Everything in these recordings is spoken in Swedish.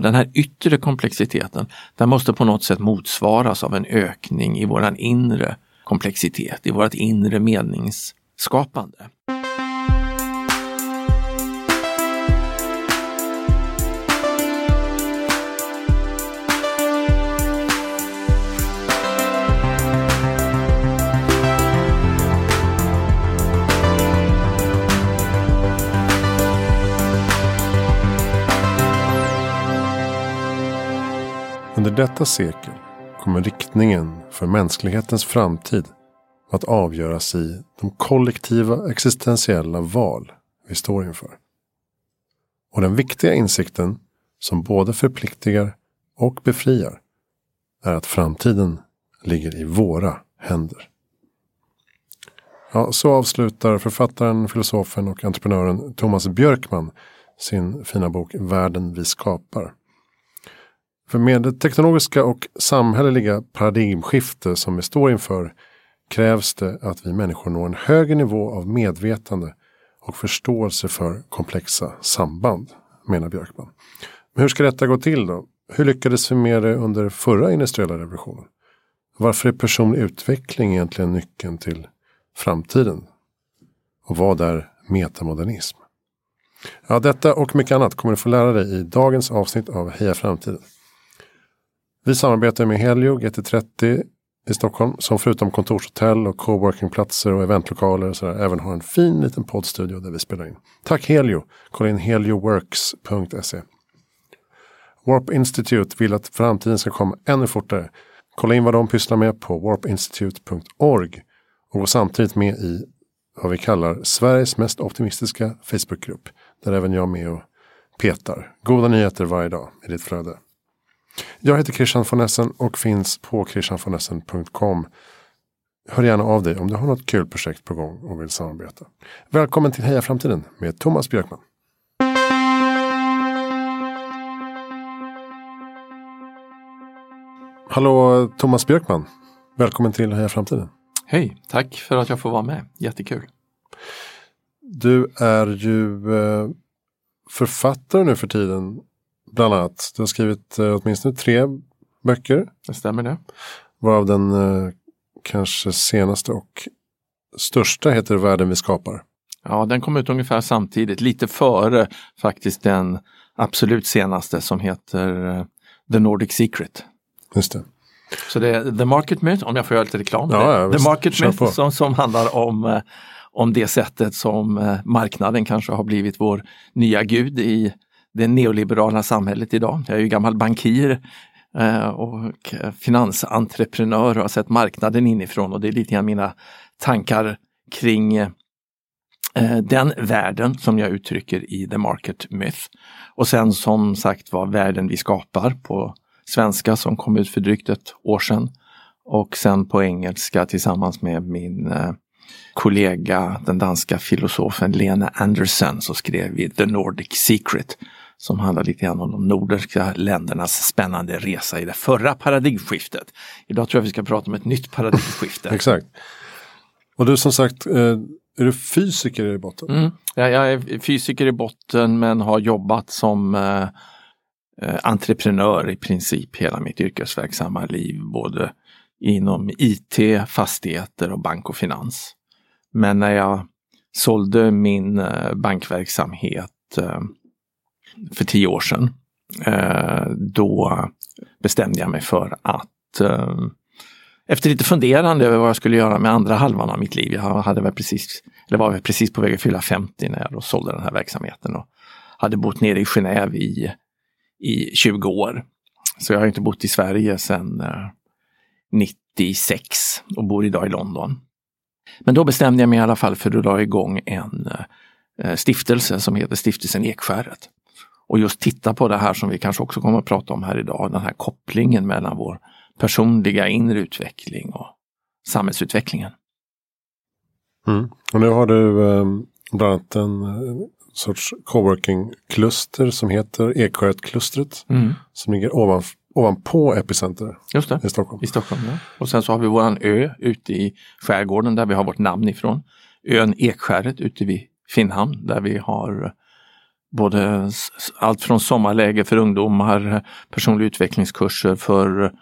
Den här yttre komplexiteten, den måste på något sätt motsvaras av en ökning i våran inre komplexitet, i vårt inre meningsskapande. Detta sekel kommer riktningen för mänsklighetens framtid att avgöras i de kollektiva existentiella val vi står inför. Och den viktiga insikten som både förpliktigar och befriar är att framtiden ligger i våra händer. Ja, så avslutar författaren, filosofen och entreprenören Thomas Björkman sin fina bok Världen vi skapar. För med det teknologiska och samhälleliga paradigmskifte som vi står inför krävs det att vi människor når en högre nivå av medvetande och förståelse för komplexa samband, menar Björkman. Men hur ska detta gå till då? Hur lyckades vi med det under förra industriella revolutionen? Varför är personlig utveckling egentligen nyckeln till framtiden? Och vad är metamodernism? Ja, detta och mycket annat kommer du få lära dig i dagens avsnitt av Heja Framtiden. Vi samarbetar med Helio GT30 i Stockholm som förutom kontorshotell och coworkingplatser och eventlokaler och sådär, även har en fin liten poddstudio där vi spelar in. Tack Helio! Kolla in helioworks.se. Warp Institute vill att framtiden ska komma ännu fortare. Kolla in vad de pysslar med på warpinstitute.org och gå samtidigt med i vad vi kallar Sveriges mest optimistiska Facebookgrupp. Där även jag är med och petar. Goda nyheter varje dag i ditt flöde. Jag heter Christian von Essen och finns på christianvonessen.com. Hör gärna av dig om du har något kul projekt på gång och vill samarbeta. Välkommen till Heja Framtiden med Thomas Björkman. Hallå Thomas Björkman. Välkommen till Heja Framtiden. Hej, tack för att jag får vara med. Jättekul. Du är ju eh, författare nu för tiden bland annat. Du har skrivit eh, åtminstone tre böcker. Det stämmer det. Varav den eh, kanske senaste och största heter Världen vi skapar. Ja, den kom ut ungefär samtidigt, lite före faktiskt den absolut senaste som heter eh, The Nordic Secret. Just det. Så det är The Market Myth, om jag får göra lite reklam. Ja, ja, The. Market Myth som, som handlar om, eh, om det sättet som eh, marknaden kanske har blivit vår nya gud i det neoliberala samhället idag. Jag är ju gammal bankir eh, och finansentreprenör och har sett marknaden inifrån och det är lite grann mina tankar kring eh, den världen som jag uttrycker i The Market Myth. Och sen som sagt var världen vi skapar på svenska som kom ut för drygt ett år sedan. Och sen på engelska tillsammans med min eh, kollega, den danska filosofen Lena Andersen, så skrev vi The Nordic Secret som handlar lite grann om de nordiska ländernas spännande resa i det förra paradigmskiftet. Idag tror jag vi ska prata om ett nytt paradigmskifte. Exakt. Och du som sagt, eh, är du fysiker i botten? Mm. Jag, jag är fysiker i botten men har jobbat som eh, eh, entreprenör i princip hela mitt yrkesverksamma liv. Både inom IT, fastigheter och bank och finans. Men när jag sålde min eh, bankverksamhet för tio år sedan, eh, då bestämde jag mig för att eh, efter lite funderande över vad jag skulle göra med andra halvan av mitt liv. Jag hade väl precis, eller var väl precis på väg att fylla 50 när jag då sålde den här verksamheten och hade bott nere i Genève i, i 20 år. Så jag har inte bott i Sverige sedan eh, 96 och bor idag i London. Men då bestämde jag mig i alla fall för att dra igång en eh, stiftelse som heter Stiftelsen Ekskäret. Och just titta på det här som vi kanske också kommer att prata om här idag, den här kopplingen mellan vår personliga inre utveckling och samhällsutvecklingen. Mm. Och nu har du eh, bland annat en eh, sorts coworking-kluster som heter Ekskäret-klustret. Som ligger ovan, ovanpå Epicenter Just det, i Stockholm. i Stockholm. Ja. Och sen så har vi våran ö ute i skärgården där vi har vårt namn ifrån. Ön Ekskäret ute vid Finnhamn där vi har både allt från sommarläger för ungdomar, personliga utvecklingskurser för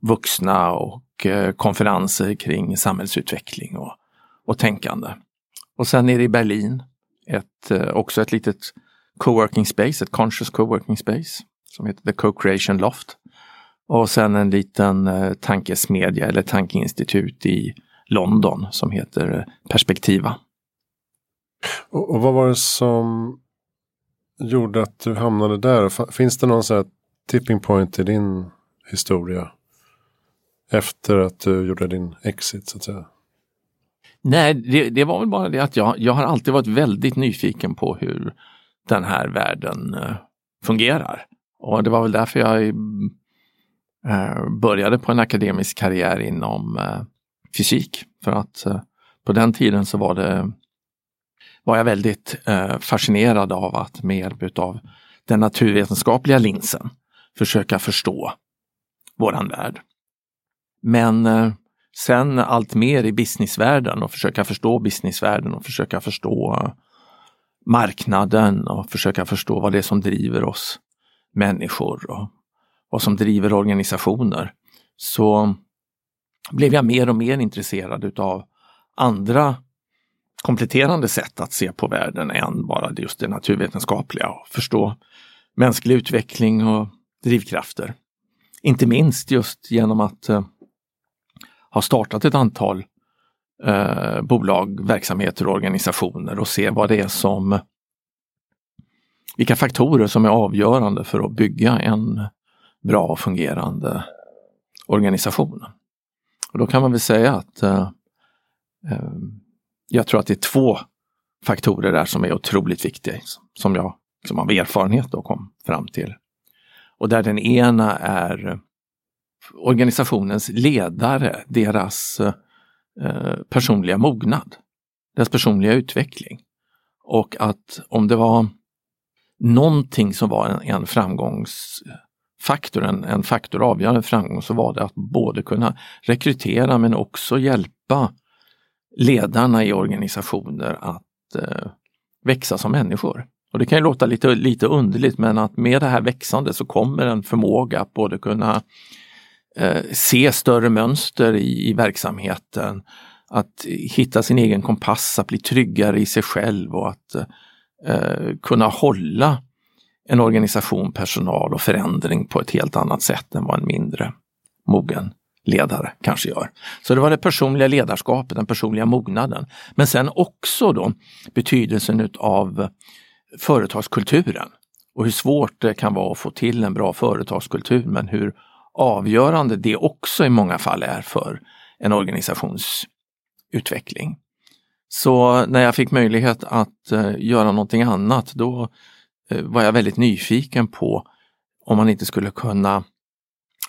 vuxna och eh, konferenser kring samhällsutveckling och, och tänkande. Och sen nere i Berlin, ett, eh, också ett litet co-working space, ett conscious Co-working space som heter The Co-Creation Loft. Och sen en liten eh, tankesmedja eller tankeinstitut i London som heter Perspektiva. Och, och vad var det som gjorde att du hamnade där? Finns det någon sån här tipping point i din historia? Efter att du gjorde din exit så att säga? Nej, det, det var väl bara det att jag, jag har alltid varit väldigt nyfiken på hur den här världen eh, fungerar. Och det var väl därför jag eh, började på en akademisk karriär inom eh, fysik. För att på den tiden så var det var jag väldigt eh, fascinerad av att med hjälp av den naturvetenskapliga linsen försöka förstå våran värld. Men eh, sen allt mer i businessvärlden och försöka förstå businessvärlden och försöka förstå eh, marknaden och försöka förstå vad det är som driver oss människor och vad som driver organisationer. Så blev jag mer och mer intresserad utav andra kompletterande sätt att se på världen än bara just det naturvetenskapliga och förstå mänsklig utveckling och drivkrafter. Inte minst just genom att eh, ha startat ett antal eh, bolag, verksamheter och organisationer och se vad det är som vilka faktorer som är avgörande för att bygga en bra och fungerande organisation. Och då kan man väl säga att eh, eh, jag tror att det är två faktorer där som är otroligt viktiga, som jag som av erfarenhet då kom fram till. Och där den ena är organisationens ledare, deras eh, personliga mognad, deras personliga utveckling. Och att om det var någonting som var en, en framgångsfaktor, en, en faktor avgörande framgång, så var det att både kunna rekrytera men också hjälpa ledarna i organisationer att eh, växa som människor. Och det kan ju låta lite, lite underligt men att med det här växande så kommer en förmåga att både kunna eh, se större mönster i, i verksamheten, att hitta sin egen kompass, att bli tryggare i sig själv och att eh, kunna hålla en organisation, personal och förändring på ett helt annat sätt än vad en mindre mogen ledare kanske gör. Så det var det personliga ledarskapet, den personliga mognaden. Men sen också då betydelsen av företagskulturen och hur svårt det kan vara att få till en bra företagskultur men hur avgörande det också i många fall är för en organisations utveckling. Så när jag fick möjlighet att eh, göra någonting annat då eh, var jag väldigt nyfiken på om man inte skulle kunna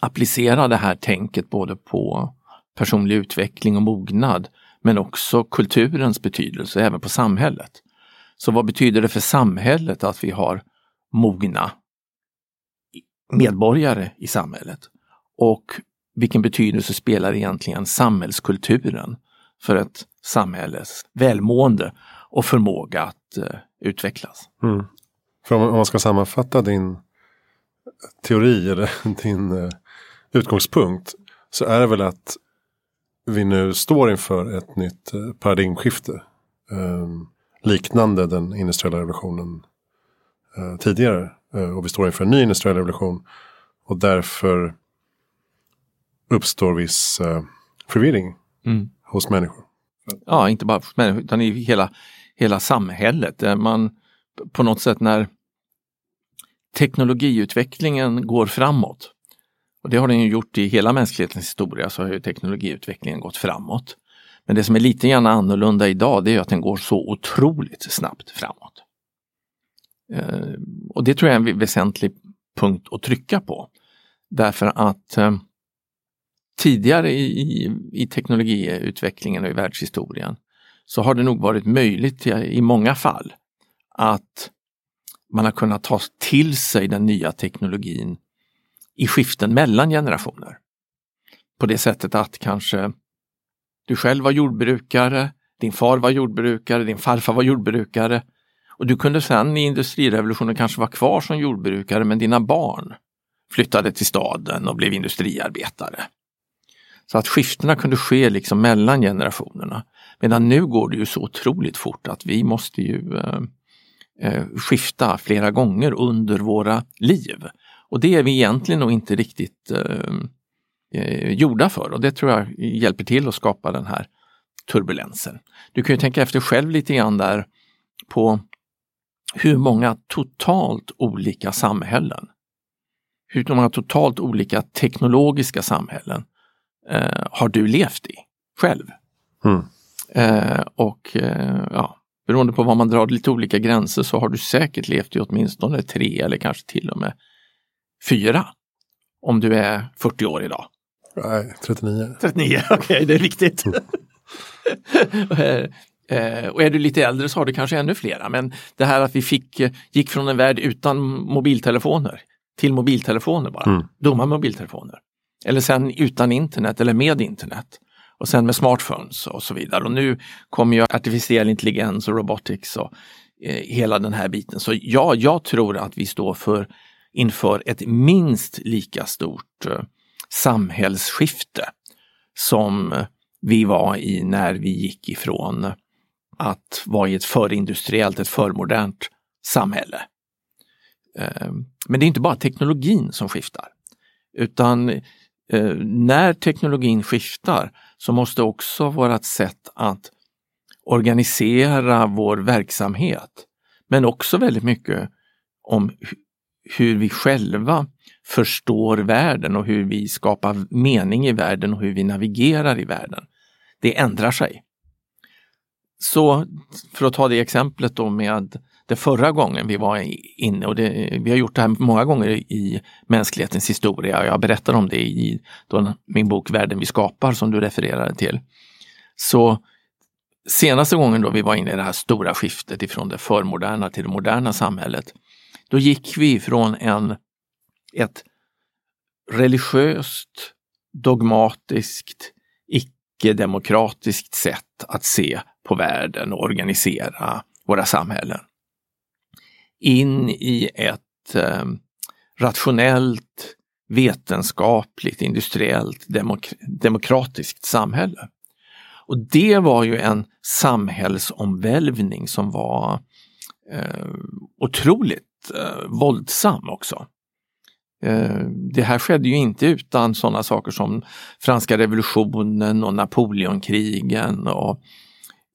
applicera det här tänket både på personlig utveckling och mognad men också kulturens betydelse även på samhället. Så vad betyder det för samhället att vi har mogna medborgare i samhället? Och vilken betydelse spelar egentligen samhällskulturen för ett samhälles välmående och förmåga att uh, utvecklas? Mm. För om man ska sammanfatta din teori eller din uh, utgångspunkt så är det väl att vi nu står inför ett nytt uh, paradigmskifte. Um, liknande den industriella revolutionen tidigare. och vi står inför en ny industriell revolution. Och därför uppstår viss uh, förvirring mm. hos människor. Ja, inte bara hos människor utan i hela, hela samhället. Man på något sätt när teknologiutvecklingen går framåt, och det har den ju gjort i hela mänsklighetens historia, så har ju teknologiutvecklingen gått framåt. Men det som är lite grann annorlunda idag, det är att den går så otroligt snabbt framåt. Eh, och det tror jag är en väsentlig punkt att trycka på. Därför att eh, tidigare i, i, i teknologiutvecklingen och i världshistorien så har det nog varit möjligt i många fall att man har kunnat ta till sig den nya teknologin i skiften mellan generationer. På det sättet att kanske du själv var jordbrukare, din far var jordbrukare, din farfar var jordbrukare Och du kunde sen i industrirevolutionen kanske vara kvar som jordbrukare men dina barn flyttade till staden och blev industriarbetare. Så att skiftena kunde ske liksom mellan generationerna. Medan nu går det ju så otroligt fort att vi måste ju eh, eh, skifta flera gånger under våra liv. Och det är vi egentligen nog inte riktigt eh, eh, gjorda för och det tror jag hjälper till att skapa den här turbulensen. Du kan ju tänka efter själv lite grann där på hur många totalt olika samhällen, hur många totalt olika teknologiska samhällen eh, har du levt i själv? Mm. Eh, och eh, ja, beroende på var man drar lite olika gränser så har du säkert levt i åtminstone tre eller kanske till och med fyra. Om du är 40 år idag. Nej, 39. 39, okej okay, det är viktigt. Eh, eh, och är du lite äldre så har du kanske ännu flera. Men det här att vi fick, eh, gick från en värld utan mobiltelefoner till mobiltelefoner bara, mm. dumma mobiltelefoner. Eller sen utan internet eller med internet. Och sen med smartphones och så vidare. Och nu kommer ju artificiell intelligens och robotics och eh, hela den här biten. Så ja, jag tror att vi står för inför ett minst lika stort eh, samhällsskifte som vi var i när vi gick ifrån att vara i ett förindustriellt, ett förmodernt samhälle. Eh, men det är inte bara teknologin som skiftar, utan eh, när teknologin skiftar så måste också vårt sätt att organisera vår verksamhet, men också väldigt mycket om hur vi själva förstår världen och hur vi skapar mening i världen och hur vi navigerar i världen. Det ändrar sig. Så för att ta det exemplet då med det förra gången vi var inne och det, vi har gjort det här många gånger i mänsklighetens historia. Jag berättar om det i då, min bok Världen vi skapar som du refererade till. Så senaste gången då vi var inne i det här stora skiftet ifrån det förmoderna till det moderna samhället, då gick vi från en, ett religiöst, dogmatiskt, icke-demokratiskt sätt att se på världen och organisera våra samhällen in i ett eh, rationellt, vetenskapligt, industriellt, demok demokratiskt samhälle. Och det var ju en samhällsomvälvning som var eh, otroligt eh, våldsam också. Eh, det här skedde ju inte utan sådana saker som franska revolutionen och Napoleonkrigen och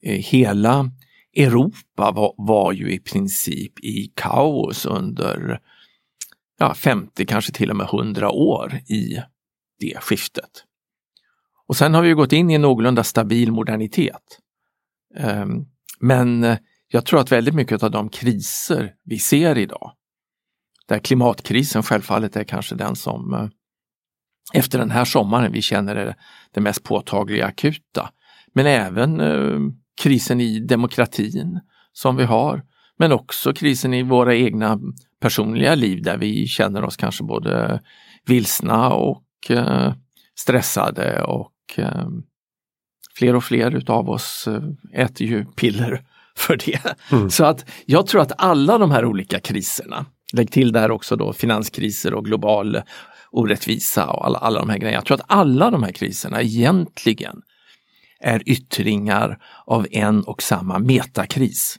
eh, hela Europa var, var ju i princip i kaos under ja, 50, kanske till och med 100 år i det skiftet. Och sen har vi gått in i en någorlunda stabil modernitet. Ehm, men jag tror att väldigt mycket av de kriser vi ser idag, där klimatkrisen självfallet är kanske den som eh, efter den här sommaren vi känner är det mest påtagliga akuta. Men även eh, krisen i demokratin som vi har, men också krisen i våra egna personliga liv där vi känner oss kanske både vilsna och eh, stressade och eh, fler och fler utav oss eh, äter ju piller för det. Mm. Så att jag tror att alla de här olika kriserna, lägg till där också då finanskriser och global orättvisa och alla, alla de här grejerna. Jag tror att alla de här kriserna egentligen är yttringar av en och samma metakris.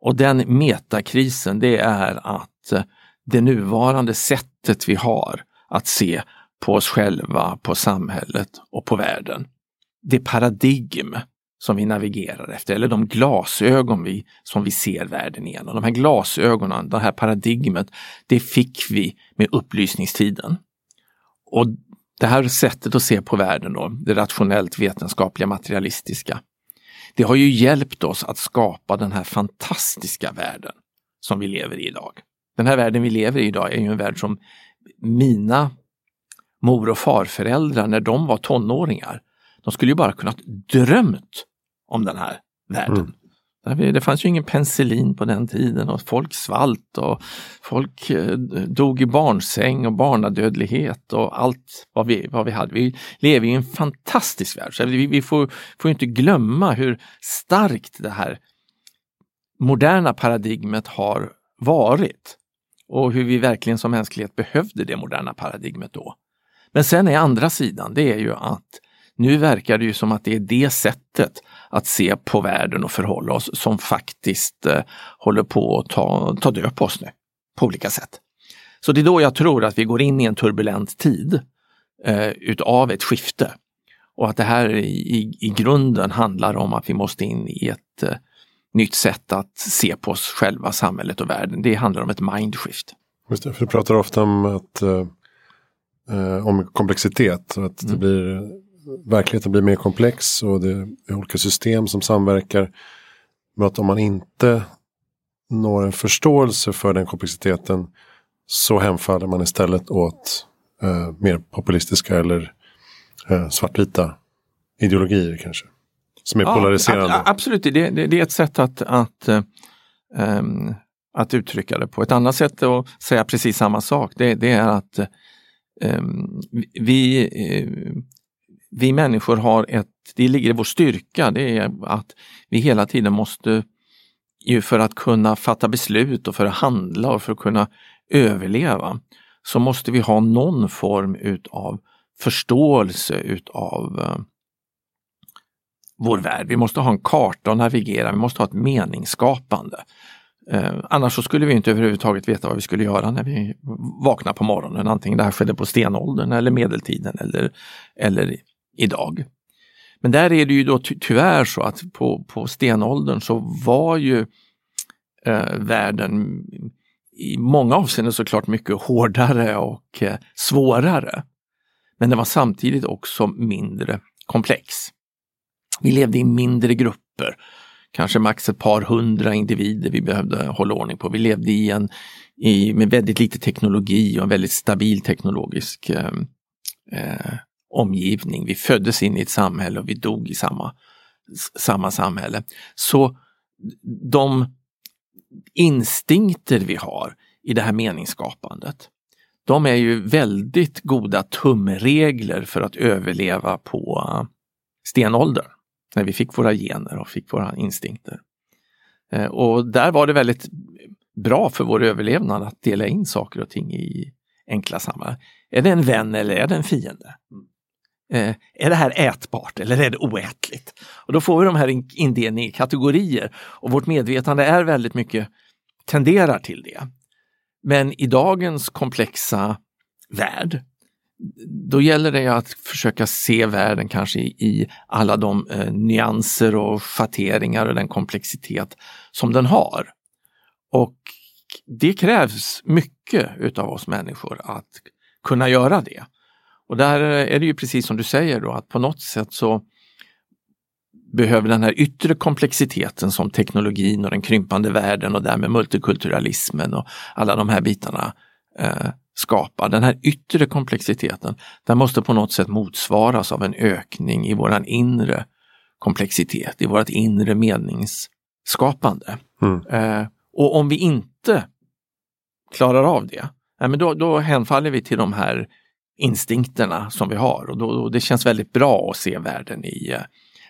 Och den metakrisen det är att eh, det nuvarande sättet vi har att se på oss själva, på samhället och på världen. Det paradigm som vi navigerar efter, eller de glasögon vi, som vi ser världen igenom. De här glasögonen, det här paradigmet, det fick vi med upplysningstiden. Och det här sättet att se på världen, då, det rationellt vetenskapliga materialistiska, det har ju hjälpt oss att skapa den här fantastiska världen som vi lever i idag. Den här världen vi lever i idag är ju en värld som mina mor och farföräldrar när de var tonåringar, de skulle ju bara kunnat drömt om den här världen. Mm. Det fanns ju ingen penicillin på den tiden och folk svalt och folk eh, dog i barnsäng och barnadödlighet och allt vad vi, vad vi hade. Vi lever i en fantastisk värld. Så vi, vi får, får inte glömma hur starkt det här moderna paradigmet har varit och hur vi verkligen som mänsklighet behövde det moderna paradigmet då. Men sen är andra sidan, det är ju att nu verkar det ju som att det är det sättet att se på världen och förhålla oss som faktiskt eh, håller på att ta, ta död på oss nu på olika sätt. Så det är då jag tror att vi går in i en turbulent tid eh, utav ett skifte. Och att det här i, i grunden handlar om att vi måste in i ett eh, nytt sätt att se på oss själva, samhället och världen. Det handlar om ett mindshift. Just det, för du pratar ofta om, att, eh, eh om komplexitet. Att mm. det blir, verkligheten blir mer komplex och det är olika system som samverkar. Men att om man inte når en förståelse för den komplexiteten så hemfaller man istället åt eh, mer populistiska eller eh, svartvita ideologier kanske. Som är ja, polariserande. Ab absolut, det, det, det, är ett sätt att, att, um, att uttrycka det på. Ett annat sätt att säga precis samma sak det, det är att um, vi, vi människor har ett, det ligger i vår styrka, det är att vi hela tiden måste ju för att kunna fatta beslut och för att handla och för att kunna överleva så måste vi ha någon form utav förståelse utav eh, vår värld. Vi måste ha en karta att navigera, vi måste ha ett meningsskapande. Eh, annars så skulle vi inte överhuvudtaget veta vad vi skulle göra när vi vaknar på morgonen. Antingen det här skedde på stenåldern eller medeltiden eller, eller idag. Men där är det ju då ty tyvärr så att på, på stenåldern så var ju eh, världen i många avseenden såklart mycket hårdare och eh, svårare. Men den var samtidigt också mindre komplex. Vi levde i mindre grupper, kanske max ett par hundra individer vi behövde hålla ordning på. Vi levde i en, i, med väldigt lite teknologi och en väldigt stabil teknologisk eh, eh, omgivning. Vi föddes in i ett samhälle och vi dog i samma, samma samhälle. Så de instinkter vi har i det här meningsskapandet, de är ju väldigt goda tumregler för att överleva på eh, stenåldern när vi fick våra gener och fick våra instinkter. Eh, och där var det väldigt bra för vår överlevnad att dela in saker och ting i enkla sammanhang. Är det en vän eller är det en fiende? Eh, är det här ätbart eller är det oätligt? Och då får vi de här indelningen i kategorier och vårt medvetande är väldigt mycket tenderar till det. Men i dagens komplexa värld då gäller det att försöka se världen kanske i, alla de eh, nyanser och schatteringar och den komplexitet som den har. Och det krävs mycket utav oss människor att kunna göra det. Och där är det ju precis som du säger då att på något sätt så behöver den här yttre komplexiteten som teknologin och den krympande världen och därmed multikulturalismen och alla de här bitarna eh, skapa. Den här yttre komplexiteten, den måste på något sätt motsvaras av en ökning i våran inre komplexitet, i vårt inre meningsskapande. Mm. Eh, och om vi inte klarar av det, eh, men då, då hänfaller vi till de här instinkterna som vi har och, då, och det känns väldigt bra att se världen i eh,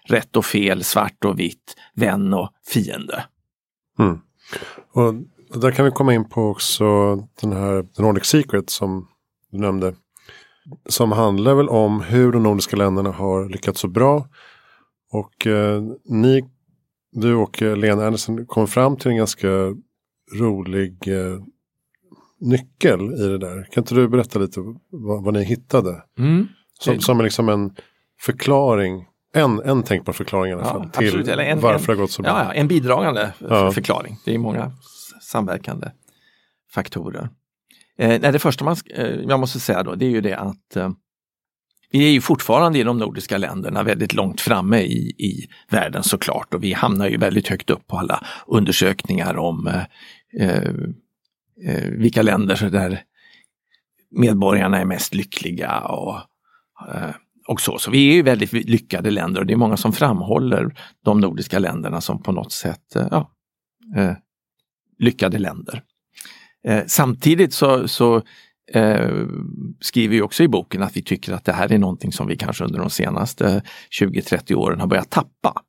rätt och fel, svart och vitt, vän och fiende. Mm. Och där kan vi komma in på också den här The Nordic Secret som du nämnde. Som handlar väl om hur de nordiska länderna har lyckats så bra. Och eh, ni, du och eh, Lena Andersen kom fram till en ganska rolig eh, nyckel i det där. Kan inte du berätta lite vad, vad ni hittade? Mm. Som, som liksom en förklaring en, en tänkbar förklaring i alla fall ja, till en, varför en, det har gått så bra. Ja, en bidragande ja. förklaring. Det är många samverkande faktorer. Eh, det första man, eh, jag måste säga då, det är ju det att eh, vi är ju fortfarande i de nordiska länderna väldigt långt framme i, i världen såklart och vi hamnar ju väldigt högt upp på alla undersökningar om eh, eh, vilka länder där medborgarna är mest lyckliga och, eh, och så. Så vi är ju väldigt lyckade länder och det är många som framhåller de nordiska länderna som på något sätt eh, ja, eh, lyckade länder. Eh, samtidigt så, så eh, skriver vi också i boken att vi tycker att det här är någonting som vi kanske under de senaste 20-30 åren har börjat tappa.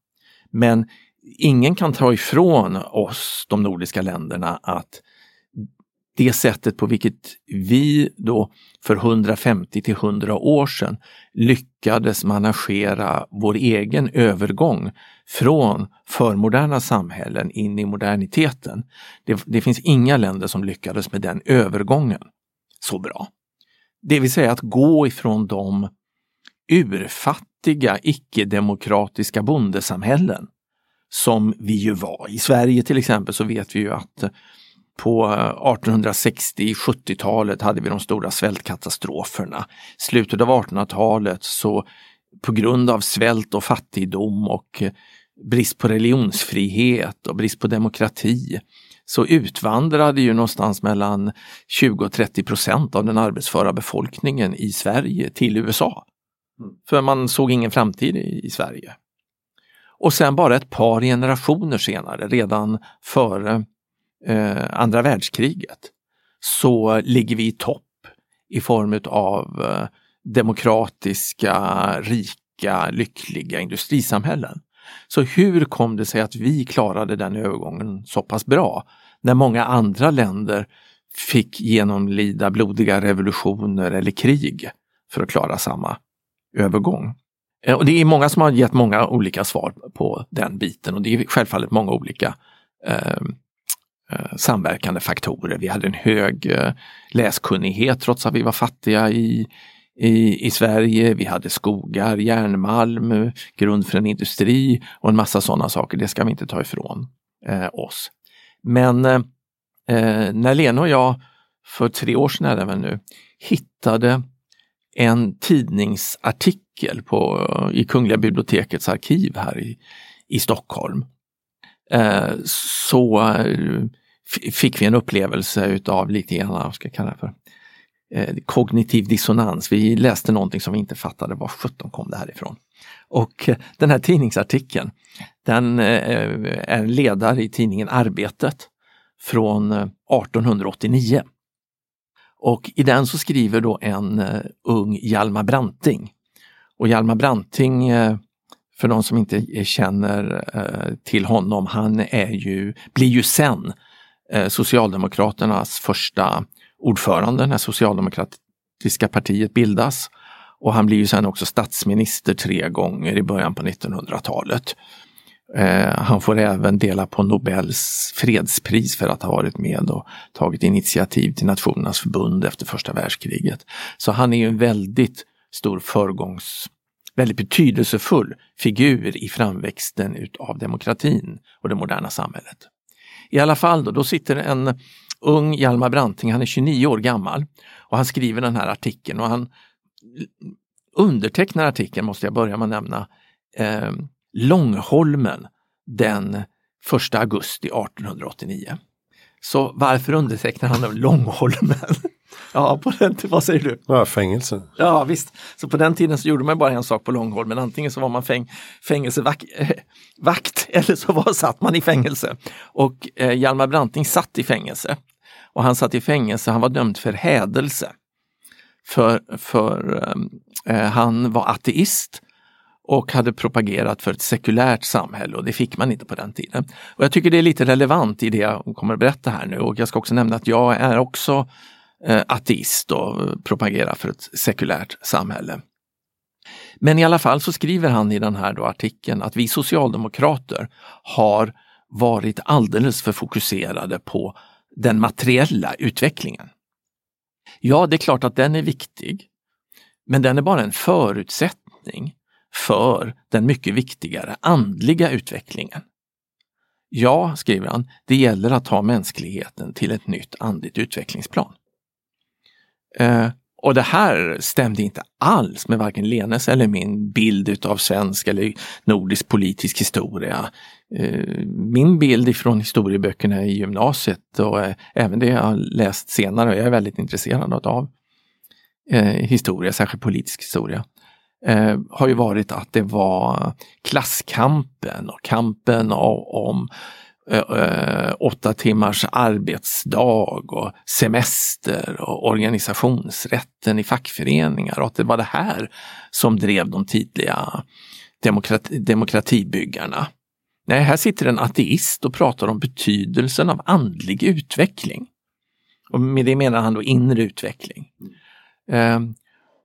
Men ingen kan ta ifrån oss, de nordiska länderna, att det sättet på vilket vi då för 150 till 100 år sedan lyckades managera vår egen övergång från förmoderna samhällen in i moderniteten. Det, det finns inga länder som lyckades med den övergången så bra. Det vill säga att gå ifrån de urfattiga icke-demokratiska bondesamhällen som vi ju var. I Sverige till exempel så vet vi ju att på eh, 1860-70-talet hade vi de stora svältkatastroferna. Slutet av 1800-talet så på grund av svält och fattigdom och eh, brist på religionsfrihet och brist på demokrati så utvandrade ju någonstans mellan 20 och 30 procent av den arbetsföra befolkningen i Sverige till USA. För man såg ingen framtid i Sverige. Och sen bara ett par generationer senare, redan före eh, andra världskriget, så ligger vi i topp i form av eh, demokratiska, rika, lyckliga industrisamhällen. Så hur kom det sig att vi klarade den övergången så pass bra när många andra länder fick genomlida blodiga revolutioner eller krig för att klara samma övergång? Eh, och det är många som har gett många olika svar på den biten och det är självfallet många olika eh, Eh, samverkande faktorer. Vi hade en hög eh, läskunnighet trots att vi var fattiga i, i, i Sverige. Vi hade skogar, järnmalm, eh, grund för en industri och en massa sådana saker. Det ska vi inte ta ifrån eh, oss. Men eh, när Lena och jag för tre år sedan även nu, hittade en tidningsartikel på, i Kungliga bibliotekets arkiv här i, i Stockholm. Eh, så eh, fick vi en upplevelse utav lite grann, vad ska jag kalla det för, eh, kognitiv dissonans. Vi läste någonting som vi inte fattade, var sjutton kom det här ifrån? Och eh, den här tidningsartikeln, den eh, är en ledare i tidningen Arbetet från eh, 1889. Och i den så skriver då en ung Hjalmar Branting. Och Hjalmar Branting, för de som inte känner till honom, han är ju, blir ju sen Eh, Socialdemokraternas första ordförande när Socialdemokratiska partiet bildas. Och han blir ju sen också statsminister tre gånger i början på 1900-talet. Eh, han får även dela på Nobels fredspris för att ha varit med och tagit initiativ till Nationernas förbund efter första världskriget. Så han är ju en väldigt stor föregångs, väldigt betydelsefull figur i framväxten utav demokratin och det moderna samhället. I alla fall då, då sitter en ung Hjalmar Branting, han är 29 år gammal och han skriver den här artikeln och han undertecknar artikeln, måste jag börja med att nämna, eh, Långholmen den 1 augusti 1889. Så varför undertecknar han Långholmen? ja, på den vad säger du? Ja, fängelse. Ja visst, så på den tiden så gjorde man bara en sak på Långholmen. Antingen så var man fäng fängelsevakt äh, eller så var, satt man i fängelse. Och eh, Hjalmar Branting satt i fängelse. Och han satt i fängelse, han var dömd för hädelse. För, för eh, eh han var ateist och hade propagerat för ett sekulärt samhälle och det fick man inte på den tiden. Och Jag tycker det är lite relevant i det jag kommer att berätta här nu och jag ska också nämna att jag är också eh, ateist och eh, propagerar för ett sekulärt samhälle. Men i alla fall så skriver han i den här då artikeln att vi socialdemokrater har varit alldeles för fokuserade på den materiella utvecklingen. Ja, det är klart att den är viktig, men den är bara en förutsättning för den mycket viktigare andliga utvecklingen. Ja, skriver han, det gäller att ta mänskligheten till ett nytt andligt utvecklingsplan. Eh, och det här stämde inte alls med varken Lenes eller min bild av svensk eller nordisk politisk historia. Eh, min bild ifrån historieböckerna i gymnasiet och eh, även det jag läst senare, jag är väldigt intresserad av eh, historia, särskilt politisk historia eh, har ju varit att det var klasskampen och kampen om eh, åtta timmars arbetsdag och semester och organisationsrätten i fackföreningar och att det var det här som drev de tidiga demokrati, demokratibyggarna. Nej, här sitter en ateist och pratar om betydelsen av andlig utveckling. Och med det menar han då inre utveckling. Mm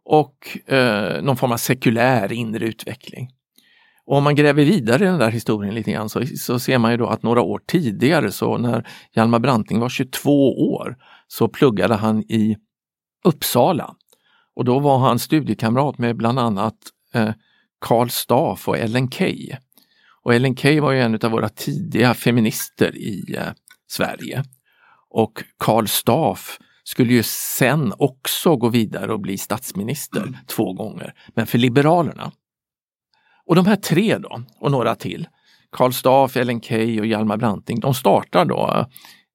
och eh, någon form av sekulär inre utveckling. Och om man gräver vidare i den där historien lite grann så, så ser man ju då att några år tidigare, så när Hjalmar Branting var 22 år, så pluggade han i Uppsala. Och då var han studiekamrat med bland annat eh, Karl Staff och Ellen Key. Och Ellen Key var ju en av våra tidiga feminister i eh, Sverige. Och Karl Staff skulle ju sen också gå vidare och bli statsminister mm. två gånger, men för Liberalerna. Och de här tre då, och några till, Karl Staff, Ellen Key och Hjalmar Branting, de startar då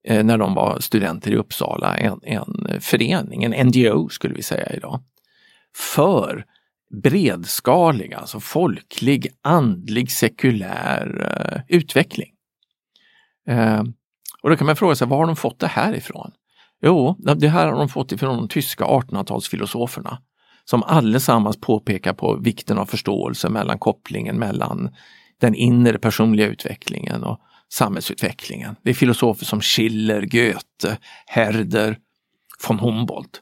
eh, när de var studenter i Uppsala en, en förening, en NGO skulle vi säga idag, för bredskalig, alltså folklig, andlig, sekulär eh, utveckling. Eh, och då kan man fråga sig, var har de fått det här ifrån? Jo, det här har de fått ifrån de tyska 1800-talsfilosoferna som allesammans påpekar på vikten av förståelse mellan kopplingen mellan den inre personliga utvecklingen och samhällsutvecklingen. Det är filosofer som Schiller, Goethe, Herder, von Humboldt.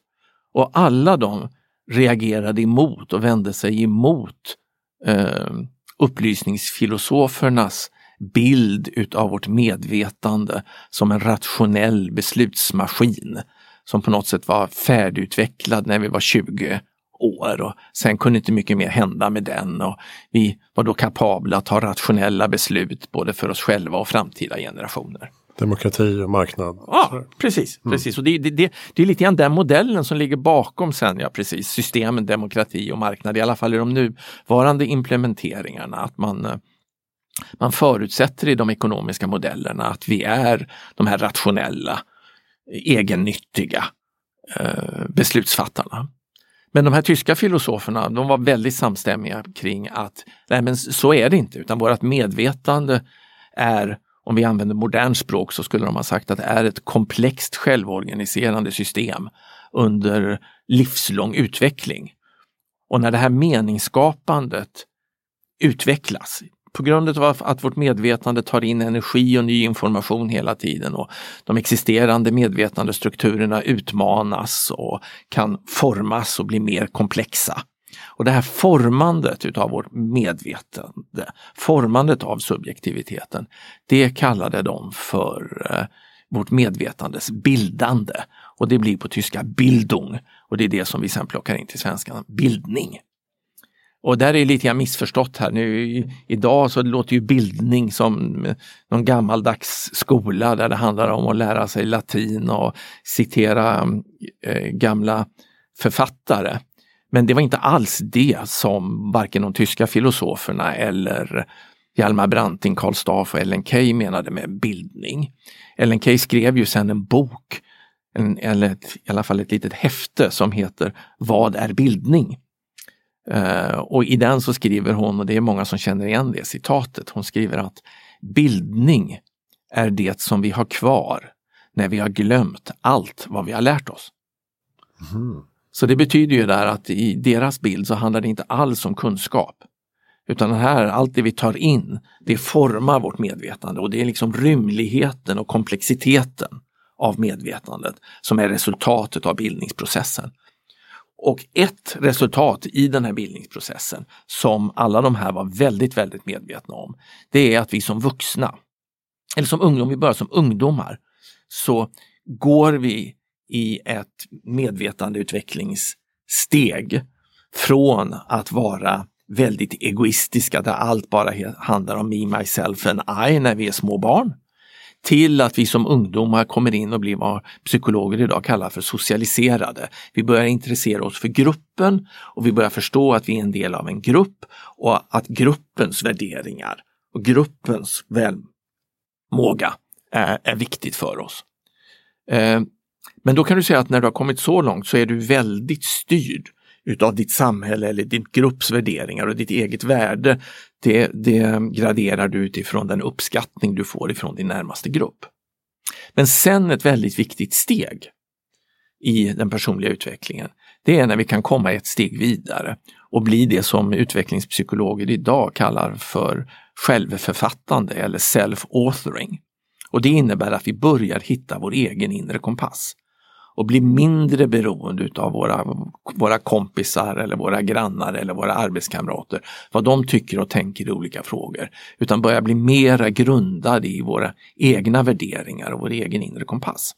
Och alla de reagerade emot och vände sig emot eh, upplysningsfilosofernas bild utav vårt medvetande som en rationell beslutsmaskin som på något sätt var färdigutvecklad när vi var 20 år och sen kunde inte mycket mer hända med den och vi var då kapabla att ta rationella beslut både för oss själva och framtida generationer. Demokrati och marknad. Ja, precis. Mm. precis. Och det, det, det, det, är lite grann den modellen som ligger bakom sen, ja precis, systemen demokrati och marknad, i alla fall i de nuvarande implementeringarna. Att man, eh, man förutsätter i de ekonomiska modellerna att vi är de här rationella, egennyttiga eh, beslutsfattarna. Men de här tyska filosoferna, de var väldigt samstämmiga kring att nej men så är det inte, utan vårt medvetande är, om vi använder modern språk så skulle de ha sagt att det är ett komplext självorganiserande system under livslång utveckling. Och när det här meningsskapandet utvecklas på grund av att vårt medvetande tar in energi och ny information hela tiden och de existerande medvetandestrukturerna utmanas och kan formas och bli mer komplexa. Och det här formandet utav vårt medvetande, formandet av subjektiviteten, det kallade de för eh, vårt medvetandes bildande. Och det blir på tyska Bildung och det är det som vi sen plockar in till svenskan, bildning. Och där är lite grann missförstått här. Nu, idag så låter ju bildning som någon gammaldags skola där det handlar om att lära sig latin och citera eh, gamla författare. Men det var inte alls det som varken de tyska filosoferna eller Hjalmar Branting, Karl Staff och Ellen Key menade med bildning. Ellen Key skrev ju sen en bok, en, eller ett, i alla fall ett litet häfte som heter Vad är bildning? Uh, och i den så skriver hon, och det är många som känner igen det citatet, hon skriver att bildning är det som vi har kvar när vi har glömt allt vad vi har lärt oss. Mm. Så det betyder ju där att i deras bild så handlar det inte alls om kunskap. Utan här, allt det vi tar in, det formar vårt medvetande och det är liksom rymligheten och komplexiteten av medvetandet som är resultatet av bildningsprocessen. Och ett resultat i den här bildningsprocessen som alla de här var väldigt, väldigt medvetna om, det är att vi som vuxna, eller som ungdom, vi börjar som ungdomar, så går vi i ett medvetandeutvecklingssteg från att vara väldigt egoistiska där allt bara handlar om me, myself and I när vi är små barn till att vi som ungdomar kommer in och blir vad psykologer idag kallar för socialiserade. Vi börjar intressera oss för gruppen och vi börjar förstå att vi är en del av en grupp och att gruppens värderingar och gruppens välmåga är, är viktigt för oss. Eh, men då kan du säga att när du har kommit så långt så är du väldigt styrd utav ditt samhälle eller din grupps värderingar och ditt eget värde, det, det graderar du utifrån den uppskattning du får ifrån din närmaste grupp. Men sen ett väldigt viktigt steg i den personliga utvecklingen, det är när vi kan komma ett steg vidare och bli det som utvecklingspsykologer idag kallar för självförfattande eller self-authoring. Och det innebär att vi börjar hitta vår egen inre kompass och bli mindre beroende av våra, våra kompisar eller våra grannar eller våra arbetskamrater, vad de tycker och tänker i olika frågor, utan börja bli mera grundad i våra egna värderingar och vår egen inre kompass.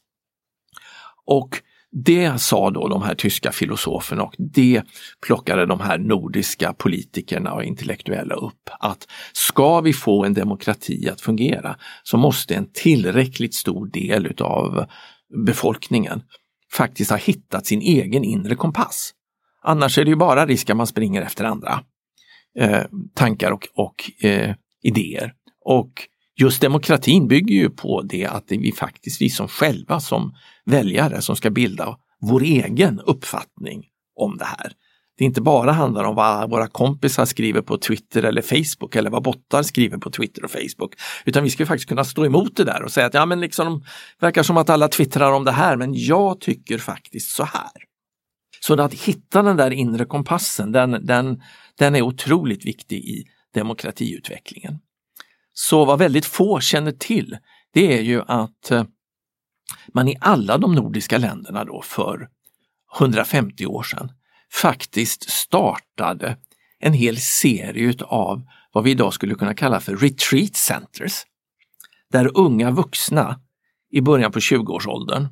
Och det sa då de här tyska filosoferna och det plockade de här nordiska politikerna och intellektuella upp. Att ska vi få en demokrati att fungera så måste en tillräckligt stor del utav befolkningen faktiskt har hittat sin egen inre kompass. Annars är det ju bara risk att man springer efter andra eh, tankar och, och eh, idéer. Och just demokratin bygger ju på det att det är vi faktiskt, vi som själva som väljare som ska bilda vår egen uppfattning om det här. Det inte bara handlar om vad våra kompisar skriver på Twitter eller Facebook eller vad bottar skriver på Twitter och Facebook. Utan vi ska faktiskt kunna stå emot det där och säga att ja men liksom, det verkar som att alla twittrar om det här men jag tycker faktiskt så här. Så att hitta den där inre kompassen, den, den, den är otroligt viktig i demokratiutvecklingen. Så vad väldigt få känner till, det är ju att eh, man i alla de nordiska länderna då för 150 år sedan faktiskt startade en hel serie av vad vi idag skulle kunna kalla för retreat centers. Där unga vuxna i början på 20-årsåldern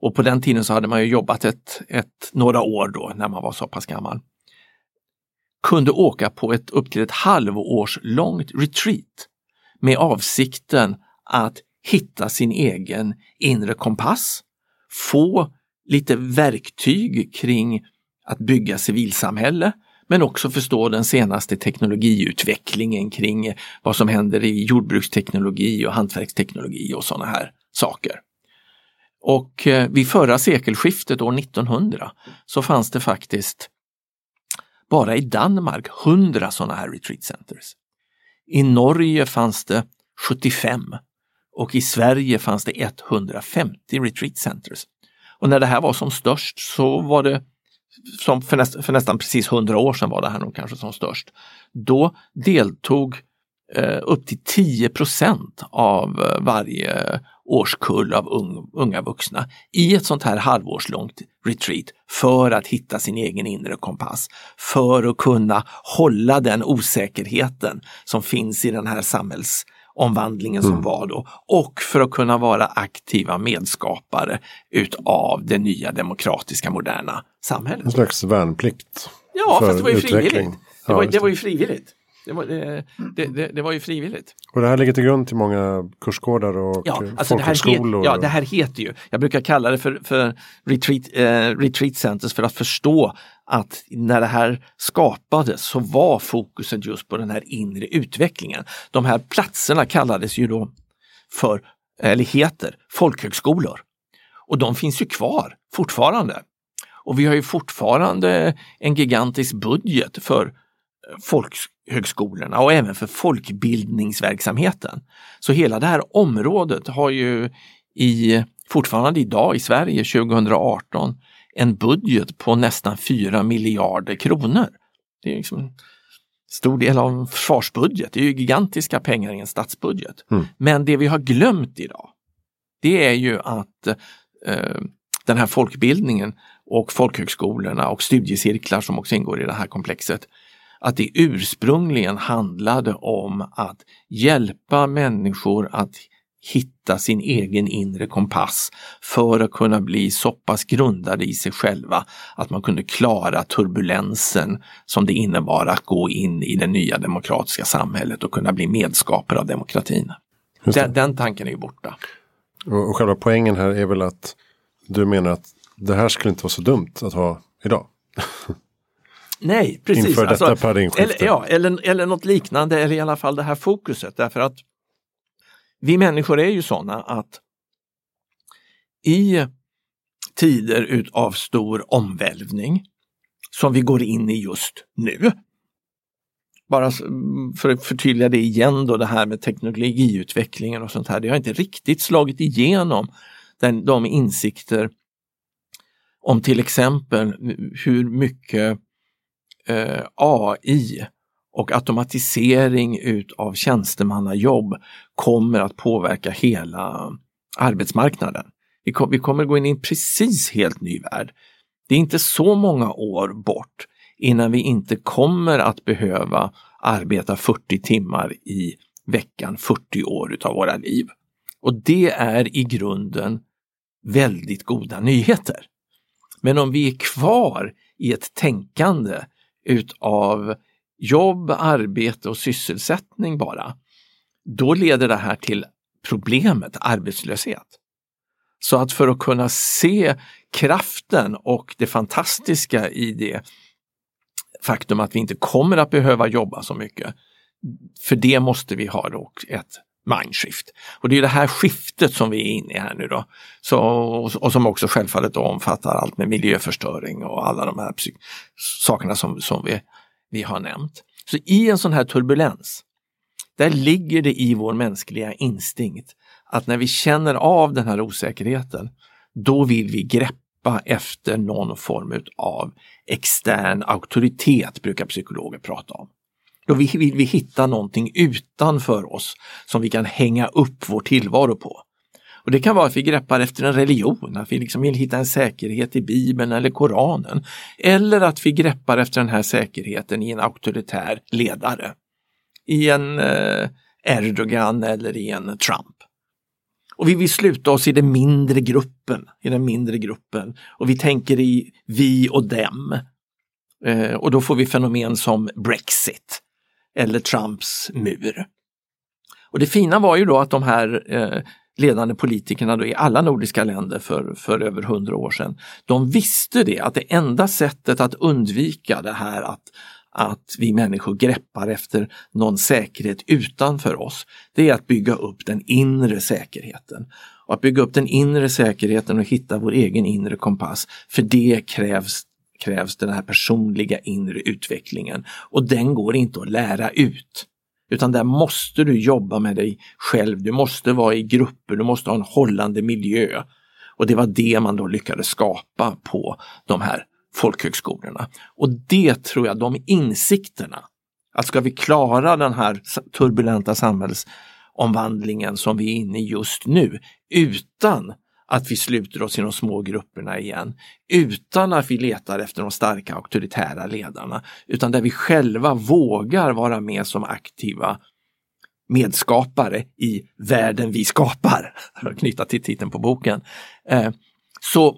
och på den tiden så hade man ju jobbat ett, ett, några år då när man var så pass gammal kunde åka på ett upp till ett halvårs långt retreat med avsikten att hitta sin egen inre kompass, få lite verktyg kring att bygga civilsamhälle, men också förstå den senaste teknologiutvecklingen kring vad som händer i jordbruksteknologi och hantverksteknologi och sådana här saker. Och eh, vid förra sekelskiftet år 1900 så fanns det faktiskt bara i Danmark 100 sådana här retreat centers. I Norge fanns det 75 och i Sverige fanns det 150 retreat centers. Och när det här var som störst så var det som för, näst, för nästan precis 100 år sedan var det här nog kanske som störst. Då deltog eh, upp till 10% av eh, varje årskull av un, unga vuxna i ett sånt här halvårslångt retreat för att hitta sin egen inre kompass. För att kunna hålla den osäkerheten som finns i den här samhällsomvandlingen som mm. var då och för att kunna vara aktiva medskapare utav det nya demokratiska moderna samhället. En slags värnplikt. Ja, fast det var ju utveckling. frivilligt. Det, var, det var ju frivilligt. Det var, det, det, det, var ju frivilligt. Och det här ligger till grund till många kursgårdar och ja, alltså folkhögskolor? ja, det här heter ju, jag brukar kalla det för, för retreat, eh, retreat centers för att förstå att när det här skapades så var fokuset just på den här inre utvecklingen. De här platserna kallades ju då för, eller heter, folkhögskolor. Och de finns ju kvar fortfarande. Och vi har ju fortfarande en gigantisk budget för folkhögskolorna och även för folkbildningsverksamheten. Så hela det här området har ju i, fortfarande idag i Sverige 2018 en budget på nästan 4 miljarder kronor. Det är liksom en stor del av en försvarsbudget, det är ju gigantiska pengar i en statsbudget. Mm. Men det vi har glömt idag, det är ju att eh, den här folkbildningen och folkhögskolorna och studiecirklar som också ingår i det här komplexet, att det ursprungligen handlade om att hjälpa människor att hitta sin egen inre kompass för att kunna bli så pass grundade i sig själva att man kunde klara turbulensen som det innebar att gå in i det nya demokratiska samhället och kunna bli medskapare av demokratin. Den, den, tanken är ju borta. Och, och själva poängen här är väl att du menar att det här skulle inte vara så dumt att ha idag? Nej, precis. Inför detta alltså, paradigmskifte. Eller, ja, eller, eller något liknande, eller i alla fall det här fokuset. Därför att vi människor är ju sådana att i tider av stor omvälvning som vi går in i just nu. Bara för att förtydliga det igen då, det här med teknologiutvecklingen och sånt här. Det har inte riktigt slagit igenom den, de insikter om till exempel hur mycket eh, AI och automatisering utav tjänstemannajobb kommer att påverka hela arbetsmarknaden. Vi, kom, vi kommer gå in i en precis helt ny värld. Det är inte så många år bort innan vi inte kommer att behöva arbeta 40 timmar i veckan 40 år utav våra liv. Och det är i grunden väldigt goda nyheter. Men om vi är kvar i ett tänkande utav jobb, arbete och sysselsättning bara, då leder det här till problemet arbetslöshet. Så att för att kunna se kraften och det fantastiska i det faktum att vi inte kommer att behöva jobba så mycket, för det måste vi ha då ett mindshift. Och det är det här skiftet som vi är inne i här nu då. Så, och som också självfallet då omfattar allt med miljöförstöring och alla de här sakerna som, som vi, vi har nämnt. Så i en sån här turbulens, där ligger det i vår mänskliga instinkt att när vi känner av den här osäkerheten, då vill vi greppa efter någon form av extern auktoritet, brukar psykologer prata om. Då vill vi hitta någonting utanför oss som vi kan hänga upp vår tillvaro på. Och Det kan vara att vi greppar efter en religion, att vi liksom vill hitta en säkerhet i Bibeln eller Koranen. Eller att vi greppar efter den här säkerheten i en auktoritär ledare. I en eh, Erdogan eller i en Trump. Och vi vill sluta oss i den mindre gruppen, i den mindre gruppen. Och vi tänker i vi och dem. Eh, och då får vi fenomen som Brexit eller Trumps mur. Och det fina var ju då att de här eh, ledande politikerna då i alla nordiska länder för, för över hundra år sedan, de visste det att det enda sättet att undvika det här att, att vi människor greppar efter någon säkerhet utanför oss, det är att bygga upp den inre säkerheten. Och att bygga upp den inre säkerheten och hitta vår egen inre kompass, för det krävs krävs den här personliga inre utvecklingen och den går inte att lära ut. Utan där måste du jobba med dig själv, du måste vara i grupper, du måste ha en hållande miljö. Och det var det man då lyckades skapa på de här folkhögskolorna. Och det tror jag, de insikterna, att ska vi klara den här turbulenta samhällsomvandlingen som vi är inne i just nu utan att vi sluter oss i de små grupperna igen utan att vi letar efter de starka auktoritära ledarna utan där vi själva vågar vara med som aktiva medskapare i världen vi skapar, för att knyta till titeln på boken, eh, så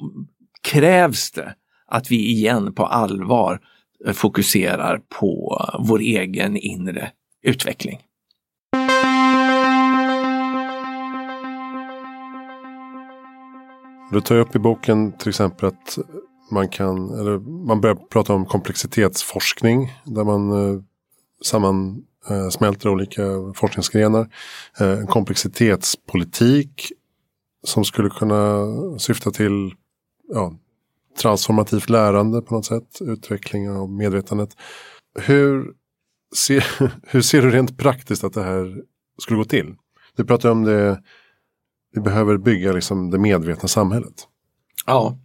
krävs det att vi igen på allvar eh, fokuserar på vår egen inre utveckling. Du tar upp i boken till exempel att man kan, eller man börjar prata om komplexitetsforskning. Där man eh, sammansmälter eh, olika forskningsgrenar. Eh, komplexitetspolitik som skulle kunna syfta till ja, transformativt lärande på något sätt. Utveckling av medvetandet. Hur ser, hur ser du rent praktiskt att det här skulle gå till? Du pratar om det vi behöver bygga liksom det medvetna samhället. Ja,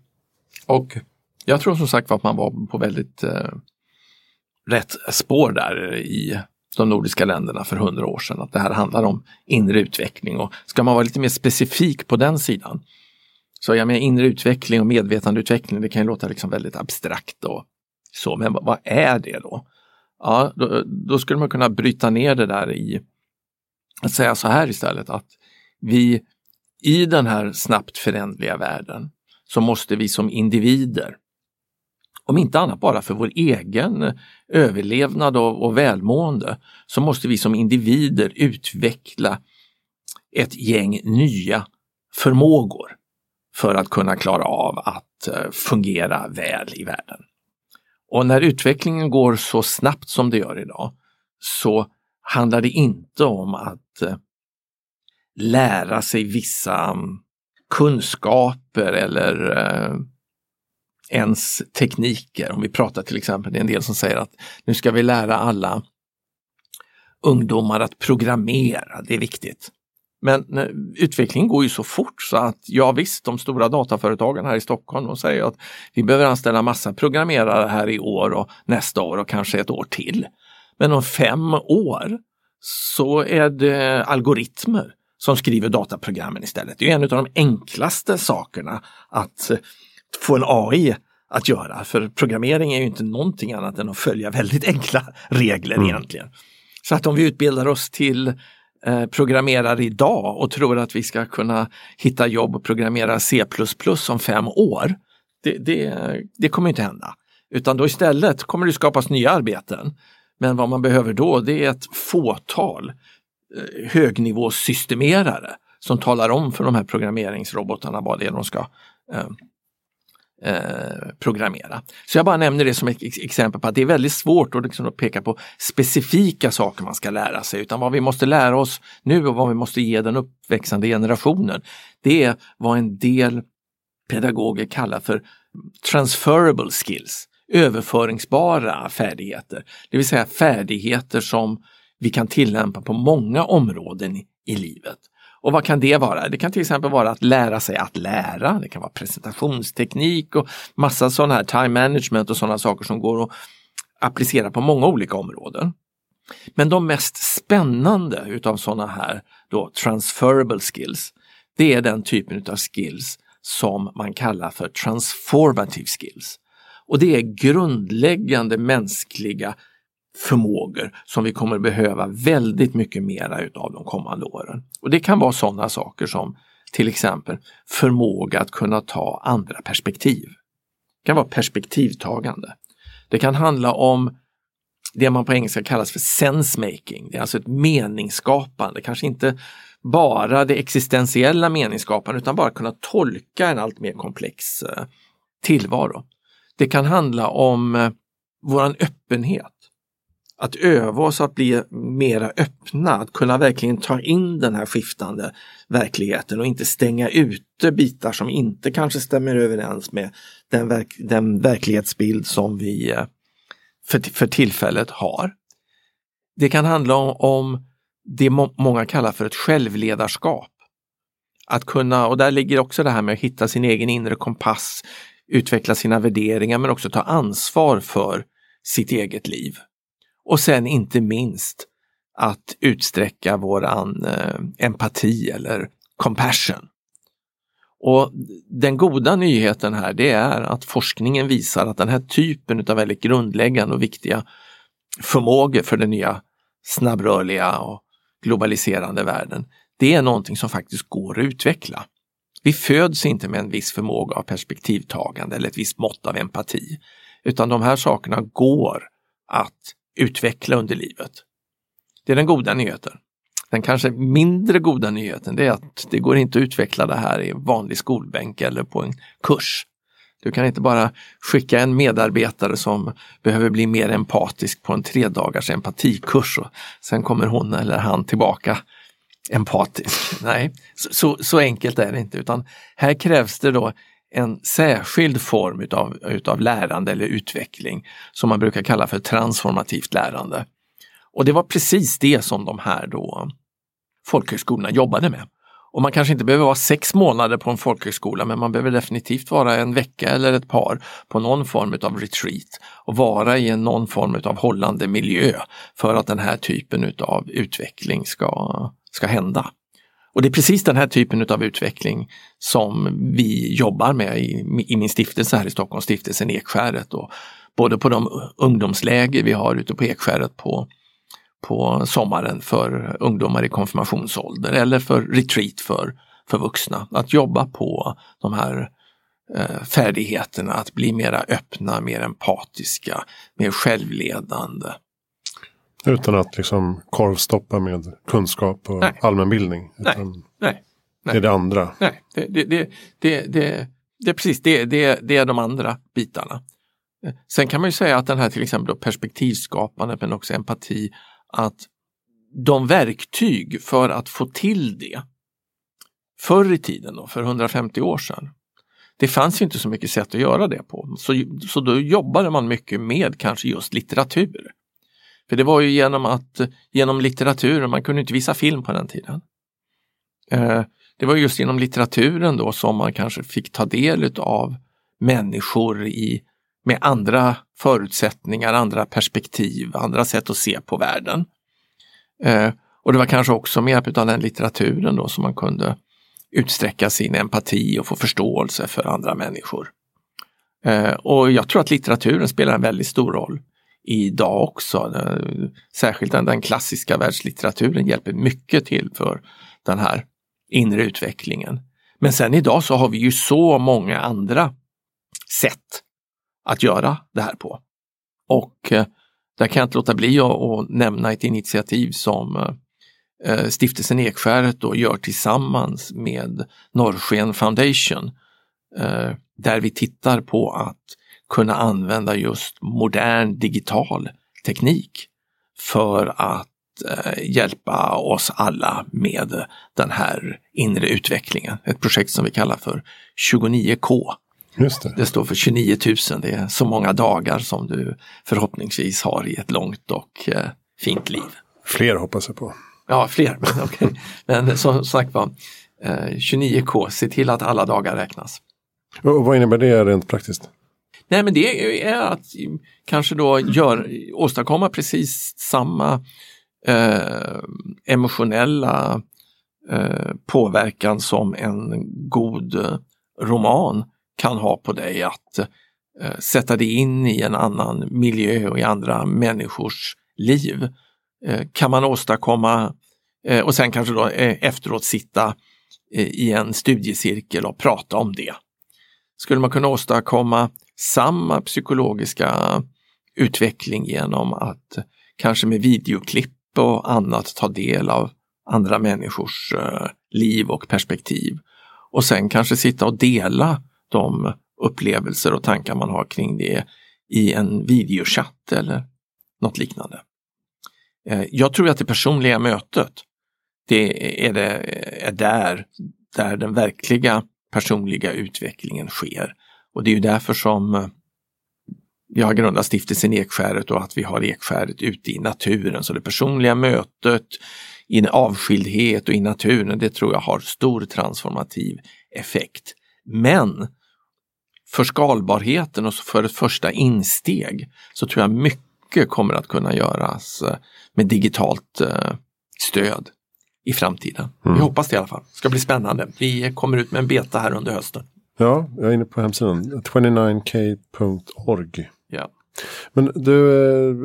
och jag tror som sagt att man var på väldigt eh, rätt spår där i de nordiska länderna för hundra år sedan. Att det här handlar om inre utveckling och ska man vara lite mer specifik på den sidan så jag menar inre utveckling och medvetandeutveckling, det kan ju låta liksom väldigt abstrakt och så, men vad är det då? Ja, då, då skulle man kunna bryta ner det där i att säga så här istället att vi i den här snabbt förändliga världen så måste vi som individer, om inte annat bara för vår egen överlevnad och, och välmående, så måste vi som individer utveckla ett gäng nya förmågor för att kunna klara av att eh, fungera väl i världen. Och när utvecklingen går så snabbt som det gör idag så handlar det inte om att eh, lära sig vissa mm, kunskaper eller eh, ens tekniker. Om vi pratar till exempel, det är en del som säger att nu ska vi lära alla ungdomar att programmera, det är viktigt. Men eh, utvecklingen går ju så fort så att ja visst, de stora dataföretagen här i Stockholm de säger att vi behöver anställa massa programmerare här i år och nästa år och kanske ett år till. Men om fem år så är det algoritmer som skriver dataprogrammen istället. Det är en av de enklaste sakerna att eh, få en AI att göra. För programmering är ju inte någonting annat än att följa väldigt enkla regler mm. egentligen. Så att om vi utbildar oss till eh, programmerare idag och tror att vi ska kunna hitta jobb och programmera C++ om fem år, det, det, det kommer inte hända. Utan då istället kommer det skapas nya arbeten. Men vad man behöver då det är ett fåtal Eh, högnivåsystemerare som talar om för de här programmeringsrobotarna vad det är de ska eh, Eh, programmera. Så jag bara nämner det som ett exempel på att det är väldigt svårt att, liksom att peka på specifika saker man ska lära sig utan vad vi måste lära oss nu och vad vi måste ge den uppväxande generationen. Det är vad en del pedagoger kallar för transferable skills, överföringsbara färdigheter. Det vill säga färdigheter som vi kan tillämpa på många områden i livet. Och vad kan det vara? Det kan till exempel vara att lära sig att lära. Det kan vara presentationsteknik och massa sådana här time management och sådana saker som går att applicera på många olika områden. Men de mest spännande utav sådana här då transferable skills, det är den typen av skills som man kallar för transformative skills. Och det är grundläggande mänskliga förmågor som vi kommer behöva väldigt mycket mera utav de kommande åren. Och det kan vara sådana saker som till exempel förmåga att kunna ta andra perspektiv. Det kan vara perspektivtagande. Det kan handla om det man på engelska kallas för sensemaking, Det är alltså ett meningsskapande, kanske inte bara det existentiella meningsskapandet utan bara kunna tolka en allt mer komplex eh, tillvaro. Det kan handla om eh, våran öppenhet att öva oss att bli mera öppna, att kunna verkligen ta in den här skiftande verkligheten och inte stänga ute bitar som inte kanske stämmer överens med den, verk den verklighetsbild som vi eh, för, för tillfället har. Det kan handla om, om det må många kallar för ett självledarskap. Att kunna, och där ligger också det här med att hitta sin egen inre kompass, utveckla sina värderingar men också ta ansvar för sitt eget liv. Och sen inte minst att utsträcka våran eh, empati eller compassion. Och den goda nyheten här det är att forskningen visar att den här typen av väldigt grundläggande och viktiga förmågor för den nya snabbrörliga och globaliserande världen, det är någonting som faktiskt går att utveckla. Vi föds inte med en viss förmåga av perspektivtagande eller ett visst mått av empati, utan de här sakerna går att utveckla under livet. Det är den goda nyheten. Den kanske mindre goda nyheten det är att det går inte att utveckla det här i en vanlig skolbänk eller på en kurs. Du kan inte bara skicka en medarbetare som behöver bli mer empatisk på en tre dagars empatikurs och sen kommer hon eller han tillbaka empatisk. Nej, så, så, så enkelt är det inte utan här krävs det då en särskild form utav, utav lärande eller utveckling som man brukar kalla för transformativt lärande. Och det var precis det som de här då folkhögskolorna jobbade med. Och man kanske inte behöver vara sex månader på en folkhögskola men man behöver definitivt vara en vecka eller ett par på någon form av retreat och vara i en någon form av hållande miljö för att den här typen av utveckling ska, ska hända. Och det är precis den här typen av utveckling som vi jobbar med i, i min stiftelse här i Stockholm, stiftelsen Ekskäret. Då. både på de ungdomsläger vi har ute på Ekskäret på, på sommaren för ungdomar i konfirmationsålder eller för retreat för, för vuxna. Att jobba på de här eh, färdigheterna att bli mera öppna, mer empatiska, mer självledande utan att liksom korvstoppa med kunskap och nej. allmänbildning. Nej. nej. nej. Det är det andra. Nej, det, det, det, det, det, det är precis det, det, det är de andra bitarna. Sen kan man ju säga att den här till exempel perspektivskapandet men också empati, att de verktyg för att få till det förr i tiden, då, för 150 år sedan, det fanns inte så mycket sätt att göra det på. Så, så då jobbade man mycket med kanske just litteratur. För det var ju genom att genom litteraturen, man kunde inte visa film på den tiden. Eh, det var just genom litteraturen då som man kanske fick ta del av människor i, med andra förutsättningar, andra perspektiv, andra sätt att se på världen. Eh, och det var kanske också med hjälp av den litteraturen då som man kunde utsträcka sin empati och få förståelse för andra människor. Eh, och jag tror att litteraturen spelar en väldigt stor roll idag också. Eh, särskilt den, den klassiska världslitteraturen hjälper mycket till för den här inre utvecklingen. Men sen idag så har vi ju så många andra sätt att göra det här på. Och eh, där kan jag inte låta bli att, att nämna ett initiativ som eh, Stiftelsen Ekskäret då gör tillsammans med Norrsken Foundation. Där vi tittar på att kunna använda just modern digital teknik för att eh, hjälpa oss alla med den här inre utvecklingen. Ett projekt som vi kallar för 29K. Just det. det står för 29 000, det är så många dagar som du förhoppningsvis har i ett långt och eh, fint liv. Fler hoppas jag på. Ja, fler, men okej. Okay. Men som sagt var, eh, 29K, se till att alla dagar räknas. Och vad innebär det rent praktiskt? Nej men det är att kanske då gör, åstadkomma precis samma eh, emotionella eh, påverkan som en god roman kan ha på dig att eh, sätta dig in i en annan miljö och i andra människors liv. Eh, kan man åstadkomma eh, och sen kanske då eh, efteråt sitta eh, i en studiecirkel och prata om det. Skulle man kunna åstadkomma samma psykologiska utveckling genom att kanske med videoklipp och annat ta del av andra människors eh, liv och perspektiv. Och sen kanske sitta och dela de upplevelser och tankar man har kring det i en videochatt eller något liknande. Eh, jag tror att det personliga mötet, det är, det, är där, där den verkliga personliga utvecklingen sker. Och det är ju därför som eh, vi har grundat stiftelsen Ekskäret och att vi har Ekskäret ute i naturen. Så det personliga mötet i avskildhet och i naturen, det tror jag har stor transformativ effekt. Men för skalbarheten och för ett första insteg så tror jag mycket kommer att kunna göras eh, med digitalt eh, stöd i framtiden. Mm. Vi hoppas det i alla fall. Det ska bli spännande. Vi kommer ut med en beta här under hösten. Ja, jag är inne på hemsidan. 29k.org. Ja. Men du,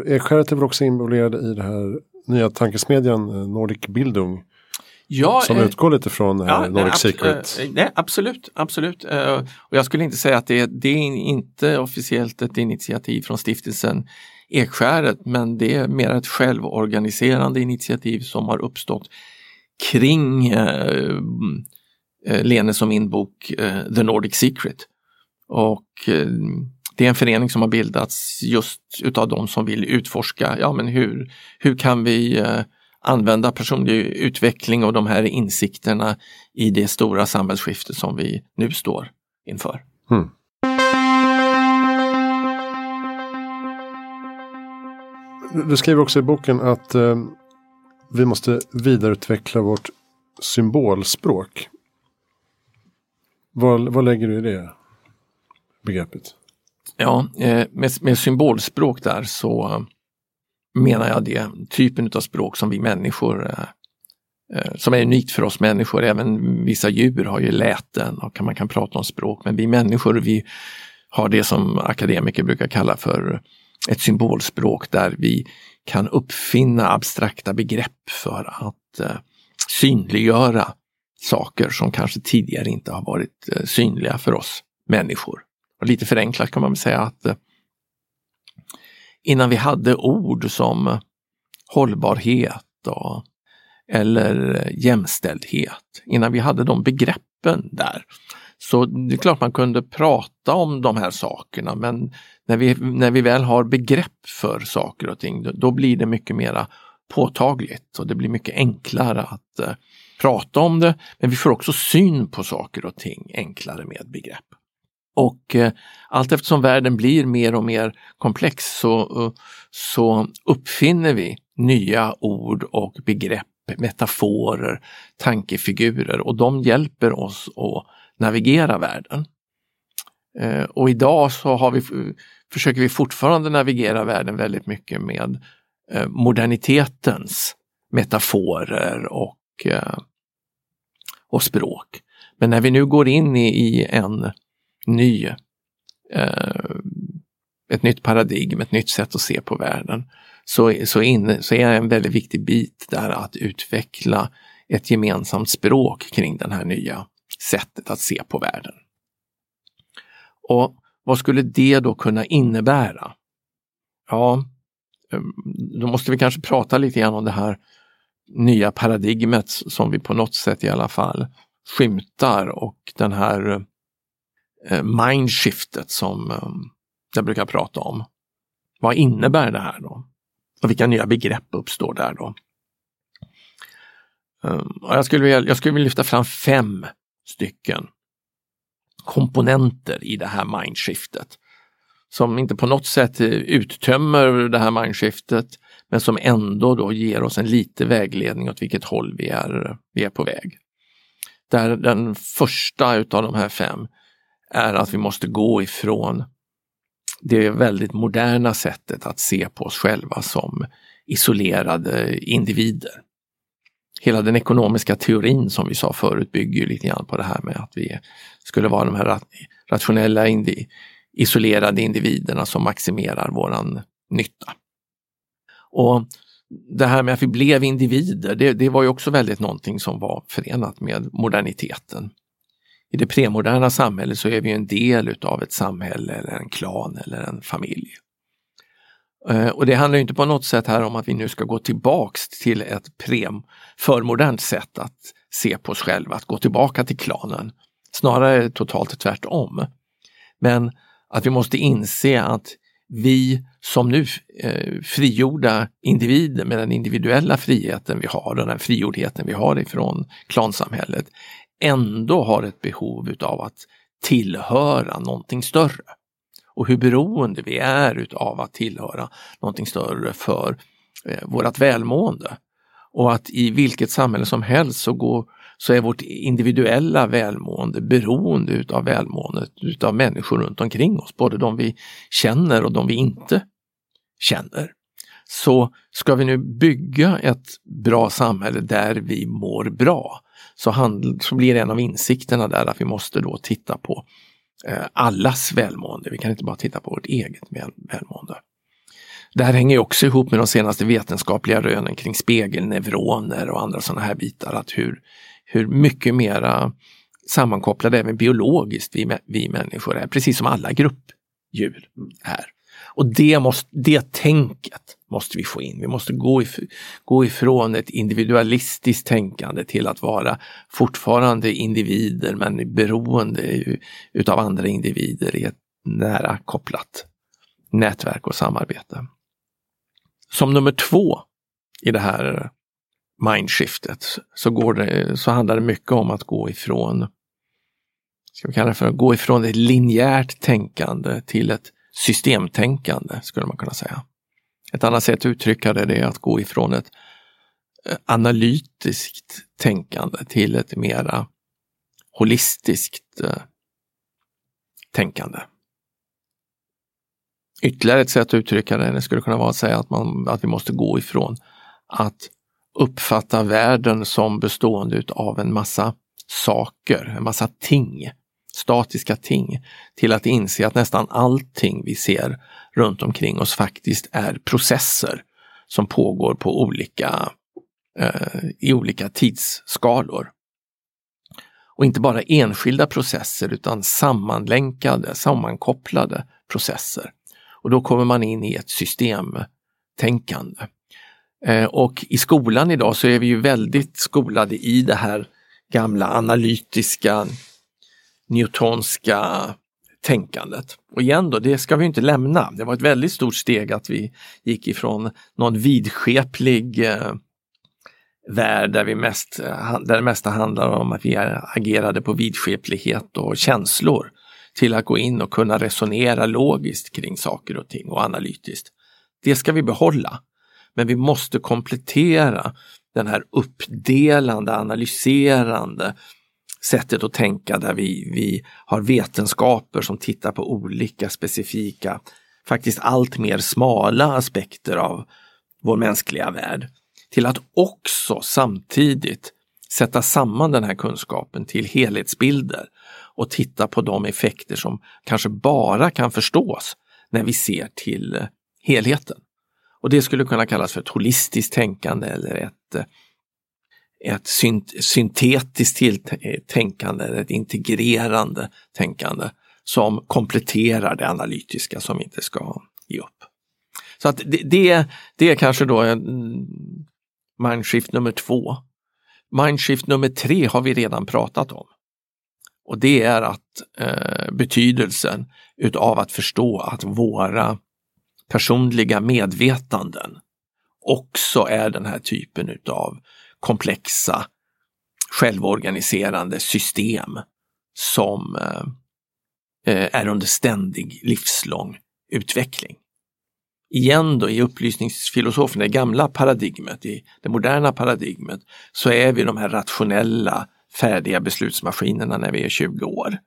eh, Ekskäret är väl också involverad i det här nya tankesmedjan eh, Nordic Bildung? Ja, som eh, utgår lite från ja, Nordic nej, Secret. Eh, nej, absolut, absolut. Eh, och jag skulle inte säga att det, det är inte officiellt ett initiativ från stiftelsen Ekskäret, men det är mer ett självorganiserande initiativ som har uppstått kring Eh, Lene som min bok eh, The Nordic Secret. Och eh, det är en förening som har bildats just utav de som vill utforska, ja men hur, hur kan vi använda personlig utveckling och de här insikterna i det stora samhällsskifte som vi nu står inför. Mm. Du skriver också i boken att eh, vi måste vidareutveckla vårt symbolspråk. Vad, vad lägger du i det begreppet? Ja, eh, med, med, symbolspråk där så menar jag det typen av språk som vi människor eh, eh, som är unikt för oss människor. Även vissa djur har ju läten och man kan prata om språk. Men vi människor vi har det som akademiker brukar kalla för ett symbolspråk där vi kan uppfinna abstrakta begrepp för att synliggöra saker som kanske tidigare inte har varit eh, synliga för oss människor. Och lite förenklat kan man säga att eh, innan vi hade ord som eh, hållbarhet och, eller jämställdhet, innan vi hade de begreppen där, så det är klart man kunde prata om de här sakerna men när vi, när vi väl har begrepp för saker och ting då blir det mycket mera påtagligt och det blir mycket enklare att prata om det. Men vi får också syn på saker och ting enklare med begrepp. Och eh, allt eftersom världen blir mer och mer komplex så, eh, så uppfinner vi nya ord och begrepp metaforer, tankefigurer och de hjälper oss att navigera världen. Eh, och idag så har vi, försöker vi fortfarande navigera världen väldigt mycket med eh, modernitetens metaforer och, eh, och språk. Men när vi nu går in i, i en ny, eh, ett nytt paradigm, ett nytt sätt att se på världen, så, så, in, så är en väldigt viktig bit där att utveckla ett gemensamt språk kring det här nya sättet att se på världen. Och vad skulle det då kunna innebära? Ja, eh, då måste vi kanske prata lite grann om det här nya paradigmet som vi på något sätt i alla fall skymtar och den här eh, mindshiftet som ehm, jag brukar prata om. Vad innebär det här då? Och vilka nya begrepp uppstår där då? Ehm, jag skulle vilja, jag skulle vilja lyfta fram fem stycken komponenter i det här mindshiftet Som inte på något sätt eh, uttömmer det här mindshiftet men som ändå då ger oss en lite vägledning åt vilket håll vi är, vi är på väg. Där den första utav de här fem är att vi måste gå ifrån det väldigt moderna sättet att se på oss själva som isolerade individer hela den ekonomiska teorin som vi sa förut bygger lite grann på det här med att vi skulle vara de här rationella indi isolerade individerna som maximerar våran nytta. Och det här med att vi blev individer, det, det var ju också väldigt någonting som var förenat med moderniteten. I det premoderna samhället så är vi en del utav ett samhälle eller en klan eller en familj. Eh, och det handlar inte på något sätt här om att vi nu ska gå tillbaks till ett prem, förmodernt sätt att se på oss själva, att gå tillbaka till klanen. Snarare totalt tvärtom. Men att vi måste inse att vi som nu eh, frigjorda individer med den individuella friheten vi har och den frigjordheten vi har ifrån klansamhället ändå har ett behov utav att tillhöra någonting större och hur beroende vi är utav att tillhöra någonting större för eh, vårt välmående. Och att i vilket samhälle som helst så, går, så är vårt individuella välmående beroende utav välmåendet utav människor runt omkring oss, både de vi känner och de vi inte känner. Så ska vi nu bygga ett bra samhälle där vi mår bra, så, handl- så blir en av insikterna där att vi måste då titta på Eh, allas välmående. Vi kan inte bara titta på vårt eget välmående. Det här hänger också ihop med de senaste vetenskapliga rönen kring spegelneuroner och andra sådana här bitar. Att hur, hur mycket mera sammankopplade även biologiskt vi, vi människor är, precis som alla gruppdjur är. Och det, måste, det tänket måste vi få in. Vi måste gå, if gå ifrån ett individualistiskt tänkande till att vara fortfarande individer men beroende utav andra individer i ett nära kopplat nätverk och samarbete. Som nummer två i det här mindshiftet så, går det, så handlar det mycket om att gå ifrån ska vi kalla det för att gå ifrån ett linjärt tänkande till ett systemtänkande skulle man kunna säga. Ett annat sätt att uttrycka det är att gå ifrån ett eh, analytiskt tänkande till ett mera holistiskt eh, tänkande. Ytterligare ett sätt att uttrycka det skulle kunna vara att säga att, man, att vi måste gå ifrån att uppfatta världen som bestående av en massa saker, en massa ting statiska ting till att inse att nästan allting vi ser runt omkring oss faktiskt är processer som pågår på olika, eh, i olika tidsskalor. Och inte bara enskilda processer utan sammanlänkade, sammankopplade processer. Och då kommer man in i ett systemtänkande. Eh, och i skolan idag så är vi ju väldigt skolade i det här gamla analytiska newtonska tänkandet. Och igen då, det ska vi inte lämna. Det var ett väldigt stort steg att vi gick ifrån någon vidskeplig eh, värld där, vi mest, eh, där det mesta handlar om att vi agerade på vidskeplighet och känslor till att gå in och kunna resonera logiskt kring saker och ting och analytiskt. Det ska vi behålla. Men vi måste komplettera den här uppdelande, analyserande sättet att tänka där vi, vi har vetenskaper som tittar på olika specifika, faktiskt allt mer smala aspekter av vår mänskliga värld. Till att också samtidigt sätta samman den här kunskapen till helhetsbilder och titta på de effekter som kanske bara kan förstås när vi ser till helheten. Och det skulle kunna kallas för ett holistiskt tänkande eller ett, eh, ett synt syntetiskt tänkande, ett integrerande tänkande som kompletterar det analytiska som vi inte ska ge upp. Så att det, det, det är kanske då en mindshift nummer två. Mindshift nummer tre har vi redan pratat om. Och det är att eh, betydelsen utav att förstå att våra personliga medvetanden också är den här typen utav komplexa självorganiserande system som eh, eh, är under ständig livslång utveckling. Igen då i upplysningsfilosofen, det gamla paradigmet, i det moderna paradigmet, så är vi de här rationella färdiga beslutsmaskinerna när vi är 20 år.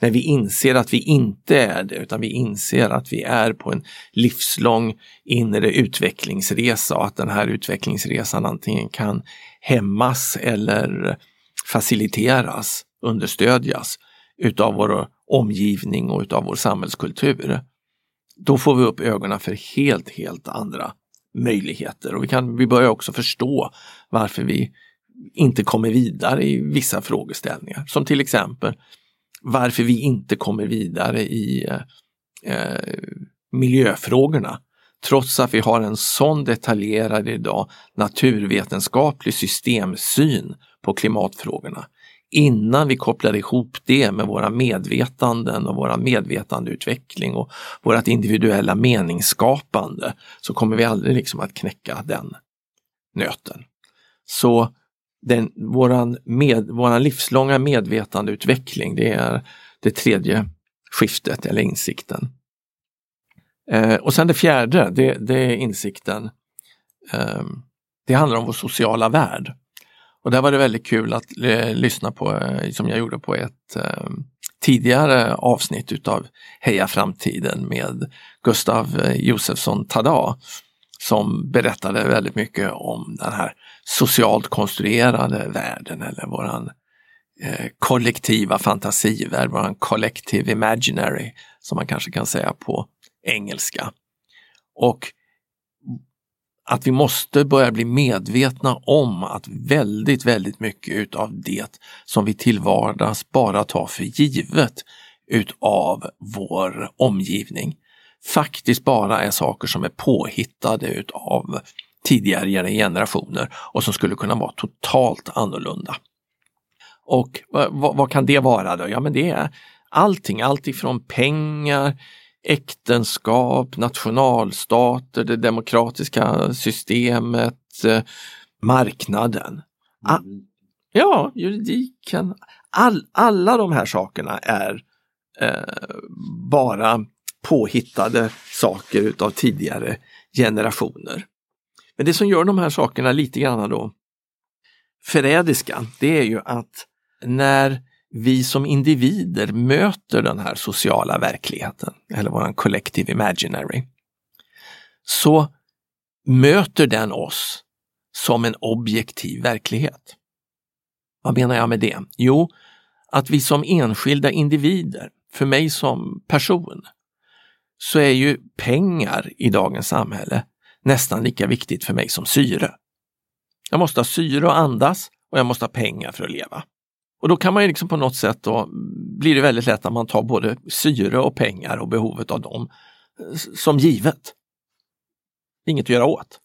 När vi inser att vi inte är det, utan vi inser att vi är på en livslång inre utvecklingsresa och att den här utvecklingsresan antingen kan hämmas eller faciliteras, understödjas utav vår omgivning och utav vår samhällskultur. Då får vi upp ögonen för helt, helt andra möjligheter och vi, kan, vi börjar också förstå varför vi inte kommer vidare i vissa frågeställningar. Som till exempel varför vi inte kommer vidare i eh, eh miljöfrågorna. Trots att vi har en sån detaljerad idag naturvetenskaplig systemsyn på klimatfrågorna. Innan vi kopplar ihop det med våra medvetanden och våra medvetandeutveckling och vårt individuella meningsskapande så kommer vi aldrig liksom att knäcka den nöten. Så den, våran, med, våran livslånga medvetandeutveckling, det är det tredje skiftet eller insikten. Eh, och sen det fjärde, det, det är insikten. Eh, det handlar om vår sociala värld. Och där var det väldigt kul att eh, lyssna på, eh, som jag gjorde på ett eh, tidigare avsnitt utav Heja framtiden med Gustav eh, Josefsson Tada som berättade väldigt mycket om den här socialt konstruerade världen eller våran eh, kollektiva fantasivärld, våran collective imaginary som man kanske kan säga på engelska. Och att vi måste börja bli medvetna om att väldigt, väldigt mycket utav det som vi till vardags bara tar för givet utav vår omgivning faktiskt bara är saker som är påhittade utav tidigare generationer och som skulle kunna vara totalt annorlunda. Och vad, vad, kan det vara då? Ja men det är allting, alltifrån pengar, äktenskap, nationalstater, det demokratiska systemet, eh, marknaden. Mm. ja, juridiken. All, alla de här sakerna är eh, bara påhittade saker utav tidigare generationer. Men det som gör de här sakerna lite grann då förrädiska, det är ju att när vi som individer möter den här sociala verkligheten, eller våran collective imaginary, så möter den oss som en objektiv verklighet. Vad menar jag med det? Jo, att vi som enskilda individer, för mig som person, så är ju pengar i dagens samhälle nästan lika viktigt för mig som syre. Jag måste ha syre att andas och jag måste ha pengar för att leva. Och då kan man ju liksom på något sätt då, blir det väldigt lätt att man tar både syre och pengar och behovet av dem eh, som givet. Inget att göra åt.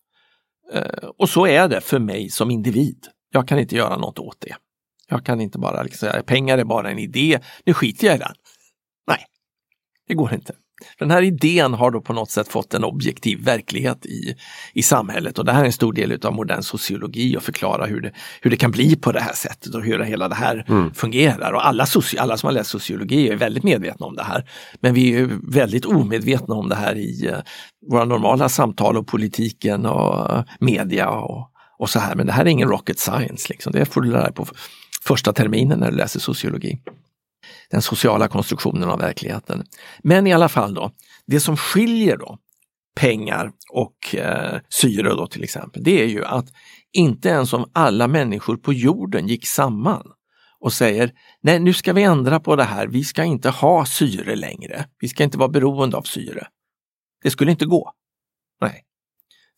Eh, och så är det för mig som individ. Jag kan inte göra något åt det. Jag kan inte bara liksom säga pengar är bara en idé, nu skiter jag i den. Nej, det går inte. Den här idén har då på något sätt fått en objektiv verklighet i, i samhället och det här är en stor del av modern sociologi och förklara hur det, hur det kan bli på det här sättet och hur hela det här mm. fungerar. Och alla, soci, alla som har läst sociologi är väldigt medvetna om det här. Men vi är väldigt omedvetna om det här i uh, våra normala samtal och politiken och uh, media och, och så här. Men det här är ingen rocket science, liksom. det får du lära dig på första terminen när du läser sociologi den sociala konstruktionen av verkligheten. Men i alla fall då, det som skiljer då pengar och eh, syre då till exempel, det är ju att inte ens om alla människor på jorden gick samman och säger nej nu ska vi ändra på det här, vi ska inte ha syre längre, vi ska inte vara beroende av syre. Det skulle inte gå. Nej.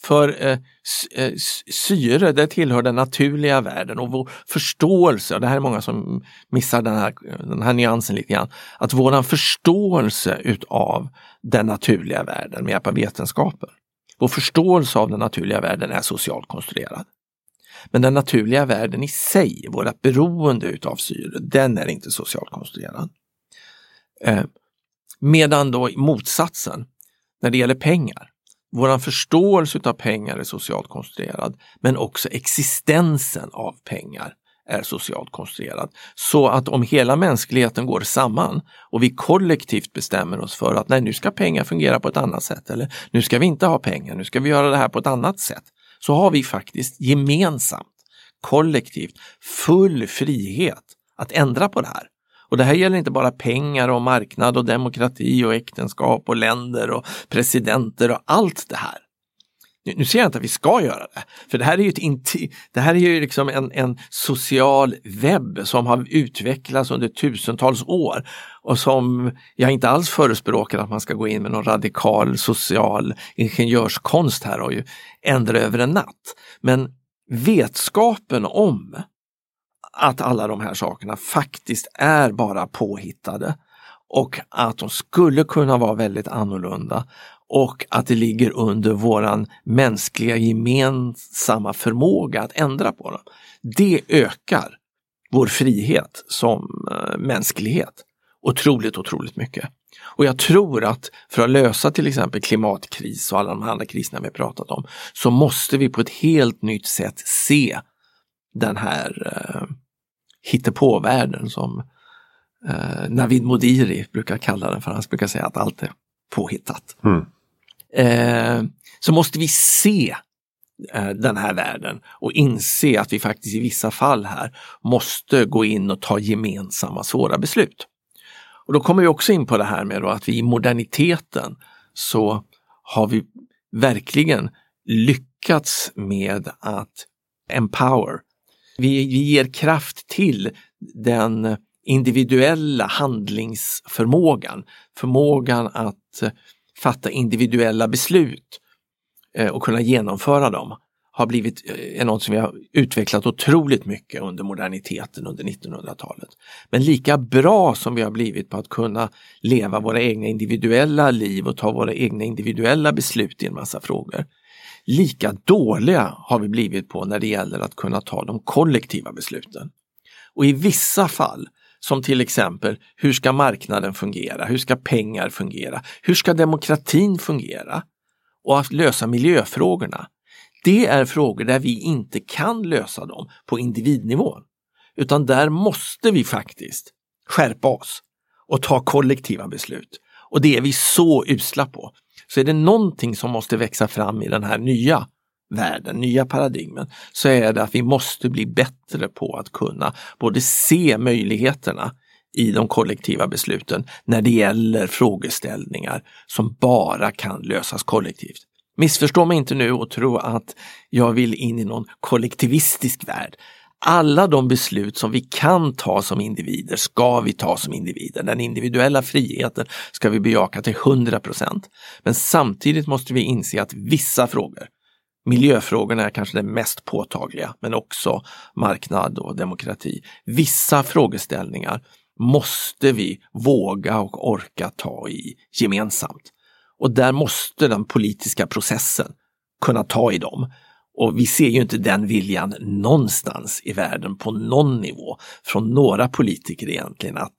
För eh, eh syre, det tillhör den naturliga världen och vår förståelse, och det här är många som missar den här, den här nyansen lite grann, att våran förståelse utav den naturliga världen med hjälp av vetenskapen, vår förståelse av den naturliga världen är socialt konstruerad. Men den naturliga världen i sig, vårt beroende utav syre, den är inte socialt konstruerad. Eh, medan då motsatsen, när det gäller pengar, våran förståelse av pengar är socialt konstruerad, men också existensen av pengar är socialt konstruerad. Så att om hela mänskligheten går samman och vi kollektivt bestämmer oss för att nej, nu ska pengar fungera på ett annat sätt eller nu ska vi inte ha pengar, nu ska vi göra det här på ett annat sätt. Så har vi faktiskt gemensamt, kollektivt, full frihet att ändra på det här. Och det här gäller inte bara pengar och marknad och demokrati och äktenskap och länder och presidenter och allt det här. Nu säger jag inte att vi ska göra det, för det här är ju, ett det här är ju liksom en, en social webb som har utvecklats under tusentals år och som jag inte alls förespråkar att man ska gå in med någon radikal social ingenjörskonst här och ju ändra över en natt. Men vetskapen om att alla de här sakerna faktiskt är bara påhittade och att de skulle kunna vara väldigt annorlunda och att det ligger under våran mänskliga gemensamma förmåga att ändra på dem. Det ökar vår frihet som eh, mänsklighet otroligt, otroligt mycket. Och jag tror att för att lösa till exempel klimatkris och alla de andra kriserna vi pratat om så måste vi på ett helt nytt sätt se den här eh, hittepåvärlden som eh, Navid Modiri brukar kalla den för. Han brukar säga att allt är påhittat. Mm. Eh, så måste vi se eh, den här världen och inse att vi faktiskt i vissa fall här måste gå in och ta gemensamma svåra beslut. Och då kommer vi också in på det här med att vi i moderniteten så har vi verkligen lyckats med att empower, vi, vi ger kraft till den individuella handlingsförmågan, förmågan att eh, fatta individuella beslut eh, och kunna genomföra dem har blivit eh, något som vi har utvecklat otroligt mycket under moderniteten under 1900-talet. Men lika bra som vi har blivit på att kunna leva våra egna individuella liv och ta våra egna individuella beslut i en massa frågor, lika dåliga har vi blivit på när det gäller att kunna ta de kollektiva besluten. Och i vissa fall, som till exempel hur ska marknaden fungera, hur ska pengar fungera, hur ska demokratin fungera och att lösa miljöfrågorna. Det är frågor där vi inte kan lösa dem på individnivå. Utan där måste vi faktiskt skärpa oss och ta kollektiva beslut. Och det är vi så usla på. Så är det någonting som måste växa fram i den här nya världen, nya paradigmen, så är det att vi måste bli bättre på att kunna både se möjligheterna i de kollektiva besluten när det gäller frågeställningar som bara kan lösas kollektivt. Missförstå mig inte nu och tro att jag vill in i någon kollektivistisk värld alla de beslut som vi kan ta som individer ska vi ta som individer. Den individuella friheten ska vi bejaka till 100% Men samtidigt måste vi inse att vissa frågor, miljöfrågorna är kanske det mest påtagliga, men också marknad och demokrati. Vissa frågeställningar måste vi våga och orka ta i gemensamt. Och där måste den politiska processen kunna ta i dem. Och vi ser ju inte den viljan någonstans i världen på någon nivå från några politiker egentligen att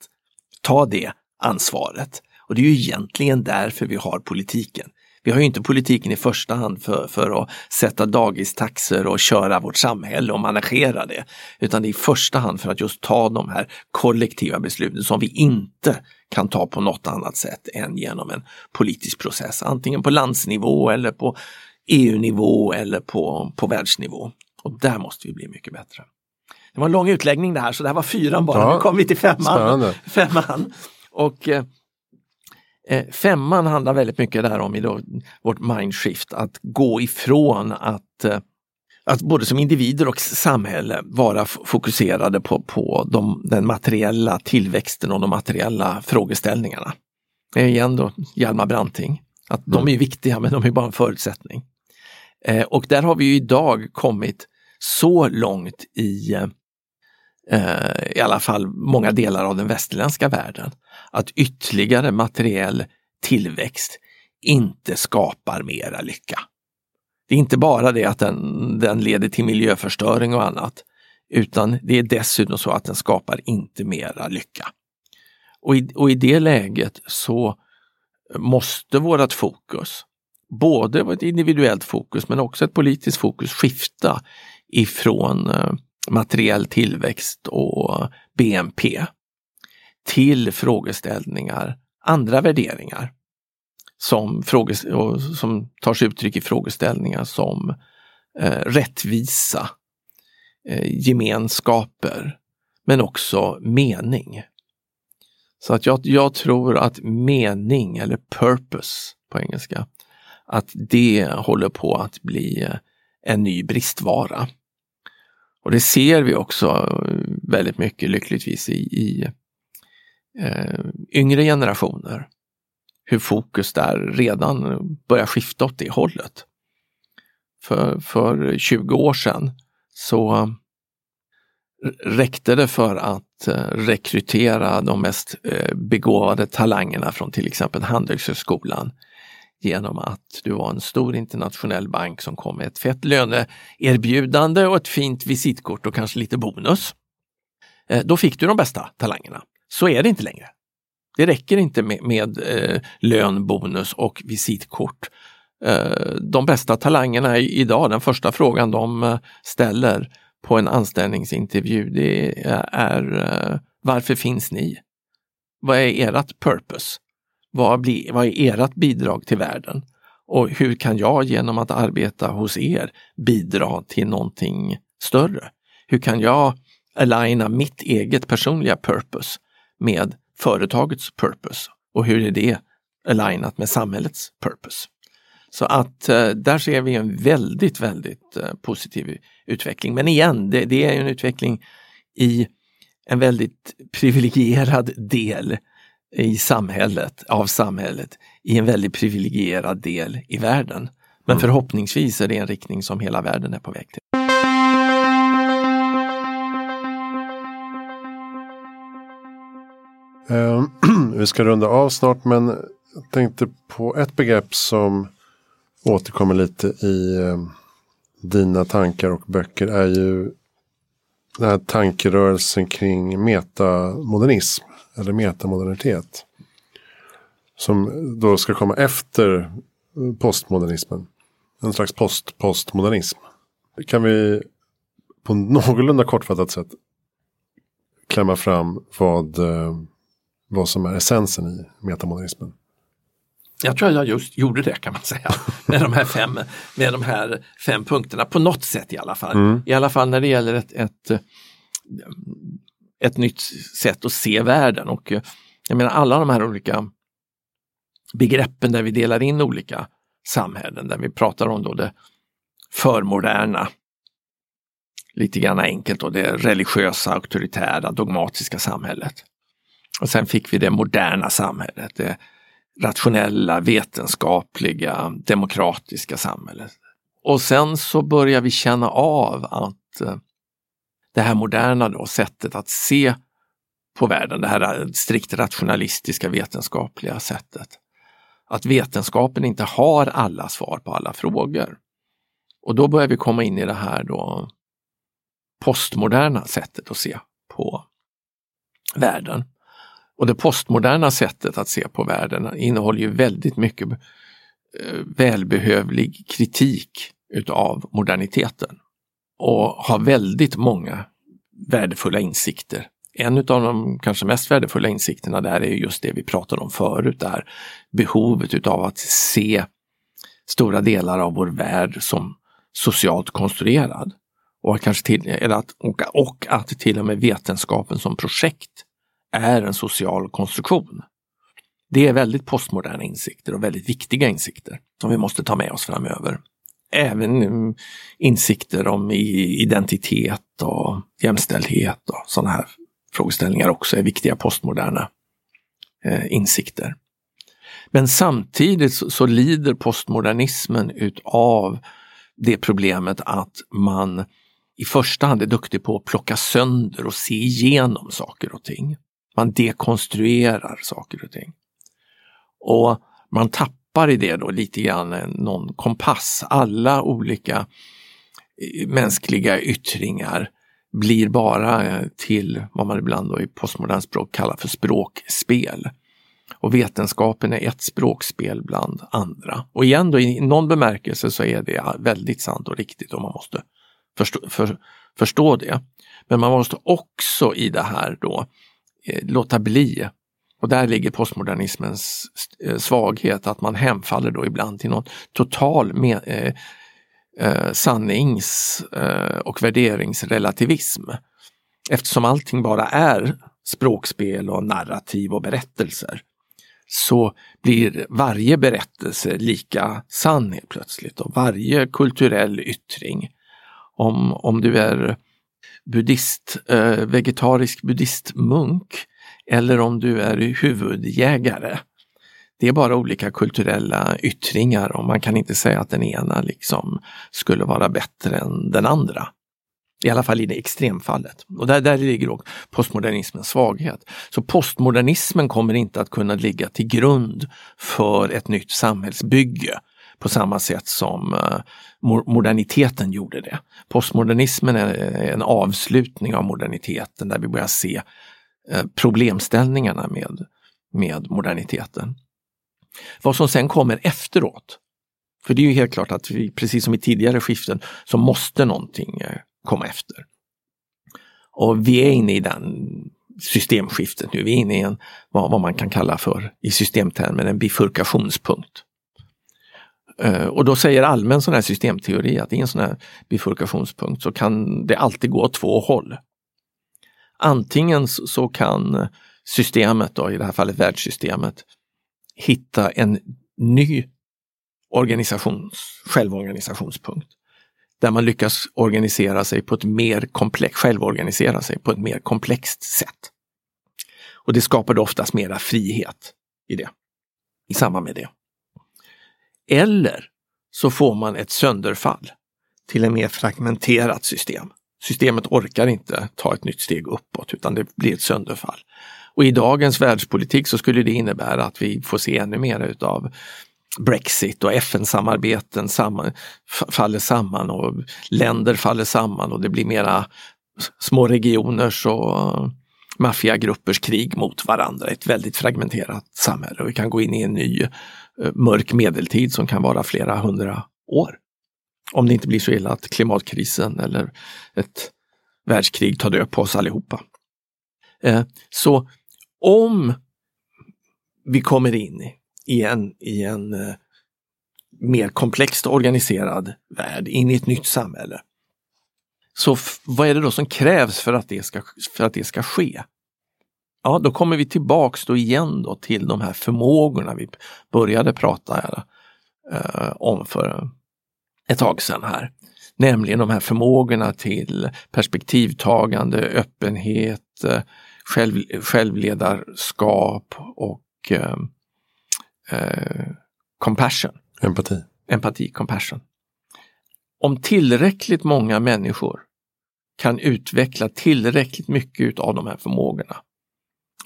ta det ansvaret Och det är ju egentligen därför vi har politiken. Vi har ju inte politiken i första hand för, för att sätta dagistaxor och köra vårt samhälle och managera det. Utan det är i första hand för att just ta de här kollektiva besluten som vi inte kan ta på något annat sätt än genom en politisk process. Antingen på landsnivå eller på EU-nivå eller på, på världsnivå. Och där måste vi bli mycket bättre. Det var en lång utläggning det här så det här var fyran bara, ja, nu kom vi till femman. femman. Och eh, eh, femman handlar väldigt mycket där om i då, vårt mindshift, att gå ifrån att eh, att både som individer och samhälle vara fokuserade på, på de, den materiella tillväxten och de materiella frågeställningarna. Det är igen då Hjalmar Branting, att mm. de är viktiga men de är bara en förutsättning. Eh, och där har vi ju idag kommit så långt i eh, i alla fall många delar av den västerländska världen, att ytterligare materiell tillväxt inte skapar mera lycka. Det är inte bara det att den, den leder till miljöförstöring och annat, utan det är dessutom så att den skapar inte mera lycka. Och i, och i det läget så måste vårt fokus, både ett individuellt fokus men också ett politiskt fokus, skifta ifrån eh, materiell tillväxt och eh, BNP till frågeställningar, andra värderingar som, som tar sig uttryck i frågeställningar som eh, rättvisa, eh, gemenskaper, men också mening. Så att jag, jag tror att mening, eller purpose på engelska, att det håller på att bli eh, en ny bristvara. Och det ser vi också eh, väldigt mycket lyckligtvis i, i eh, yngre generationer. Hur fokus där redan börjar skifta åt det hållet. För, för 20 år sedan så eh, räckte det för att rekrytera de mest begåvade talangerna från till exempel Handelshögskolan genom att du var en stor internationell bank som kom med ett fett löneerbjudande och ett fint visitkort och kanske lite bonus. Eh, då fick du de bästa talangerna. Så är det inte längre. Det räcker inte med, med eh, lön, bonus och visitkort. Eh, de bästa talangerna idag, den första frågan de eh, ställer på en anställningsintervju, det är eh, varför finns ni? Vad är ert purpose? Vad, blir, vad är ert bidrag till världen? Och hur kan jag genom att arbeta hos er bidra till någonting större? Hur kan jag aligna mitt eget personliga purpose med företagets purpose? Och hur är det alignat med samhällets purpose? Så att eh, där ser vi en väldigt, väldigt eh, positiv utveckling. Men igen, det, det är en utveckling i en väldigt privilegierad del i samhället, av samhället, i en väldigt privilegierad del i världen. Men mm. förhoppningsvis är det en riktning som hela världen är på väg till. Uh, vi ska runda av snart men jag tänkte på ett begrepp som återkommer lite i uh, dina tankar och böcker är ju den här tankerörelsen kring metamodernism eller metamodernitet. Som då ska komma efter postmodernismen. En slags post-postmodernism. Kan vi på någorlunda kortfattat sätt klämma fram vad, eh, vad som är essensen i metamodernismen? Jag tror jag just gjorde det kan man säga. Med de här fem, med de här fem punkterna på något sätt i alla fall. Mm. I alla fall när det gäller ett, ett ett nytt sätt att se världen. Och eh, jag menar alla de här olika begreppen där vi delar in olika samhällen, där vi pratar om då det förmoderna, lite grann enkelt, och det religiösa, auktoritära, dogmatiska samhället. Och sen fick vi det moderna samhället, det rationella, vetenskapliga, demokratiska samhället. Och sen så börjar vi känna av att eh, det här moderna då, sättet att se på världen, det här eh, strikt rationalistiska vetenskapliga sättet. Att vetenskapen inte har alla svar på alla frågor. Och då börjar vi komma in i det här då postmoderna sättet att se på världen. Och det postmoderna sättet att se på världen innehåller ju väldigt mycket eh, välbehövlig kritik utav moderniteten och har väldigt många värdefulla insikter. En av de kanske mest värdefulla insikterna där är just det vi pratade om förut, där behovet utav att se stora delar av vår värld som socialt konstruerad. Och, kanske till, eller att, och, och att till och med vetenskapen som projekt är en social konstruktion. Det är väldigt postmoderna insikter och väldigt viktiga insikter som vi måste ta med oss framöver. Även mm, insikter om identitet och jämställdhet och sådana här frågeställningar också är viktiga postmoderna eh, insikter. Men samtidigt så lider postmodernismen utav det problemet att man i första hand är duktig på att plocka sönder och se igenom saker och ting. Man dekonstruerar saker och ting. Och man tappar i det då lite grann någon kompass. Alla olika eh, mänskliga yttringar blir bara eh, till vad man ibland då i postmodern språk kallar för språkspel. Och vetenskapen är ett språkspel bland andra. Och igen då i någon bemärkelse så är det väldigt sant och riktigt och man måste förstå, för, förstå det. Men man måste också i det här då eh, låta bli och där ligger postmodernismens eh, svaghet, att man hemfaller då ibland till någon total med, eh, eh, sannings eh, och värderingsrelativism. Eftersom allting bara är språkspel och narrativ och berättelser så blir varje berättelse lika sann helt plötsligt och varje kulturell yttring. Om, om du är buddhist, eh, vegetarisk buddhistmunk eller om du är huvudjägare. Det är bara olika kulturella yttringar och man kan inte säga att den ena liksom skulle vara bättre än den andra. I alla fall i det extremfallet. Och där, där ligger också postmodernismens svaghet. Så postmodernismen kommer inte att kunna ligga till grund för ett nytt samhällsbygge på samma sätt som eh, moderniteten gjorde det. Postmodernismen är en avslutning av moderniteten där vi börjar se Eh, problemställningarna med, med moderniteten. Vad som sen kommer efteråt, för det är ju helt klart att vi, precis som i tidigare skiften, så måste någonting eh, komma efter. Och vi är inne i den systemskiftet nu. Vi är inne i en, vad, vad man kan kalla för, i systemtermer, en bifurkationspunkt. Eh, och då säger allmän sån här systemteori att i en sån här bifurkationspunkt så kan det alltid gå åt två håll. Antingen så kan systemet, då, i det här fallet världssystemet, hitta en ny organisations, självorganisationspunkt där man lyckas organisera sig på ett mer komplext, självorganisera sig på ett mer komplext sätt. Och det skapar oftast mera frihet i det, i samband med det. Eller så får man ett sönderfall till ett mer fragmenterat system. Systemet orkar inte ta ett nytt steg uppåt utan det blir ett sönderfall. Och i dagens världspolitik så skulle det innebära att vi får se ännu mer utav Brexit och FN-samarbeten samman, faller samman och länder faller samman och det blir mera små regioners och maffiagruppers krig mot varandra. Ett väldigt fragmenterat samhälle och vi kan gå in i en ny eh, mörk medeltid som kan vara flera hundra år. Om det inte blir så illa att klimatkrisen eller ett världskrig tar död på oss allihopa. Eh, så om vi kommer in i en, i en eh, mer komplext organiserad värld, in i ett nytt samhälle. Så vad är det då som krävs för att det ska, för att det ska ske? Ja, då kommer vi tillbaks då igen då till de här förmågorna vi började prata eh, om för ett tag sedan här. Nämligen de här förmågorna till perspektivtagande, öppenhet, uh, själv, självledarskap och uh, eh, compassion. Empati. Empati, compassion. Om tillräckligt många människor kan utveckla tillräckligt mycket av de här förmågorna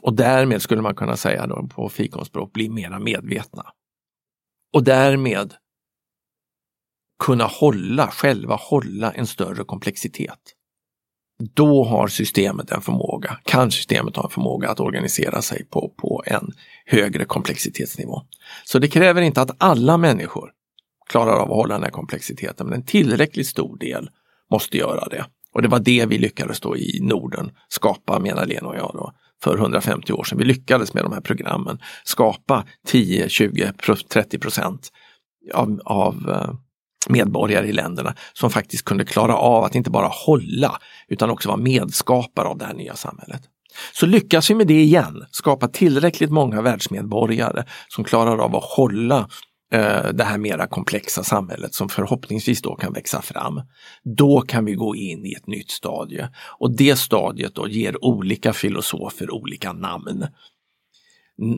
och därmed skulle man kunna säga då på fikonspråk bli mera medvetna. Och därmed kunna hålla, själva hålla en större komplexitet. då har systemet en förmåga, kan systemet ha en förmåga att organisera sig på, på en högre komplexitetsnivå. Så det kräver inte att alla människor klarar av att hålla den här komplexiteten, men en tillräckligt stor del måste göra det. Och det var det vi lyckades då i Norden skapa, menar Lena och jag, då, för 150 år sedan. Vi lyckades med de här programmen skapa 10, 20, 30 procent av, av eh, medborgare i länderna som faktiskt kunde klara av att inte bara hålla utan också vara medskapare av det här nya samhället. Så lyckas vi med det igen, skapa tillräckligt många världsmedborgare som klarar av att hålla eh, det här mera komplexa samhället som förhoppningsvis då kan växa fram. Då kan vi gå in i ett nytt stadie och det stadiet då ger olika filosofer olika namn.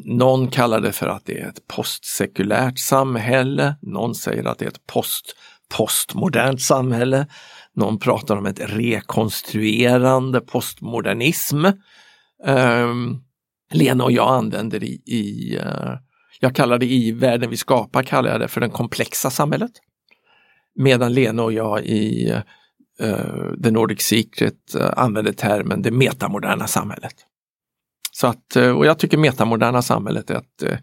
Någon kallar det för att det är ett postsekulärt samhälle, någon säger att det är ett post postmodernt samhälle. Någon pratar om ett rekonstruerande postmodernism. Um, Lena och jag använder i, i uh, jag kallar det i världen vi skapar, kallar jag det för det komplexa samhället. Medan Lena och jag i uh, The Nordic Secret uh, använder termen det metamoderna samhället. Så att, eh, och jag tycker metamoderna samhället är ett, eh,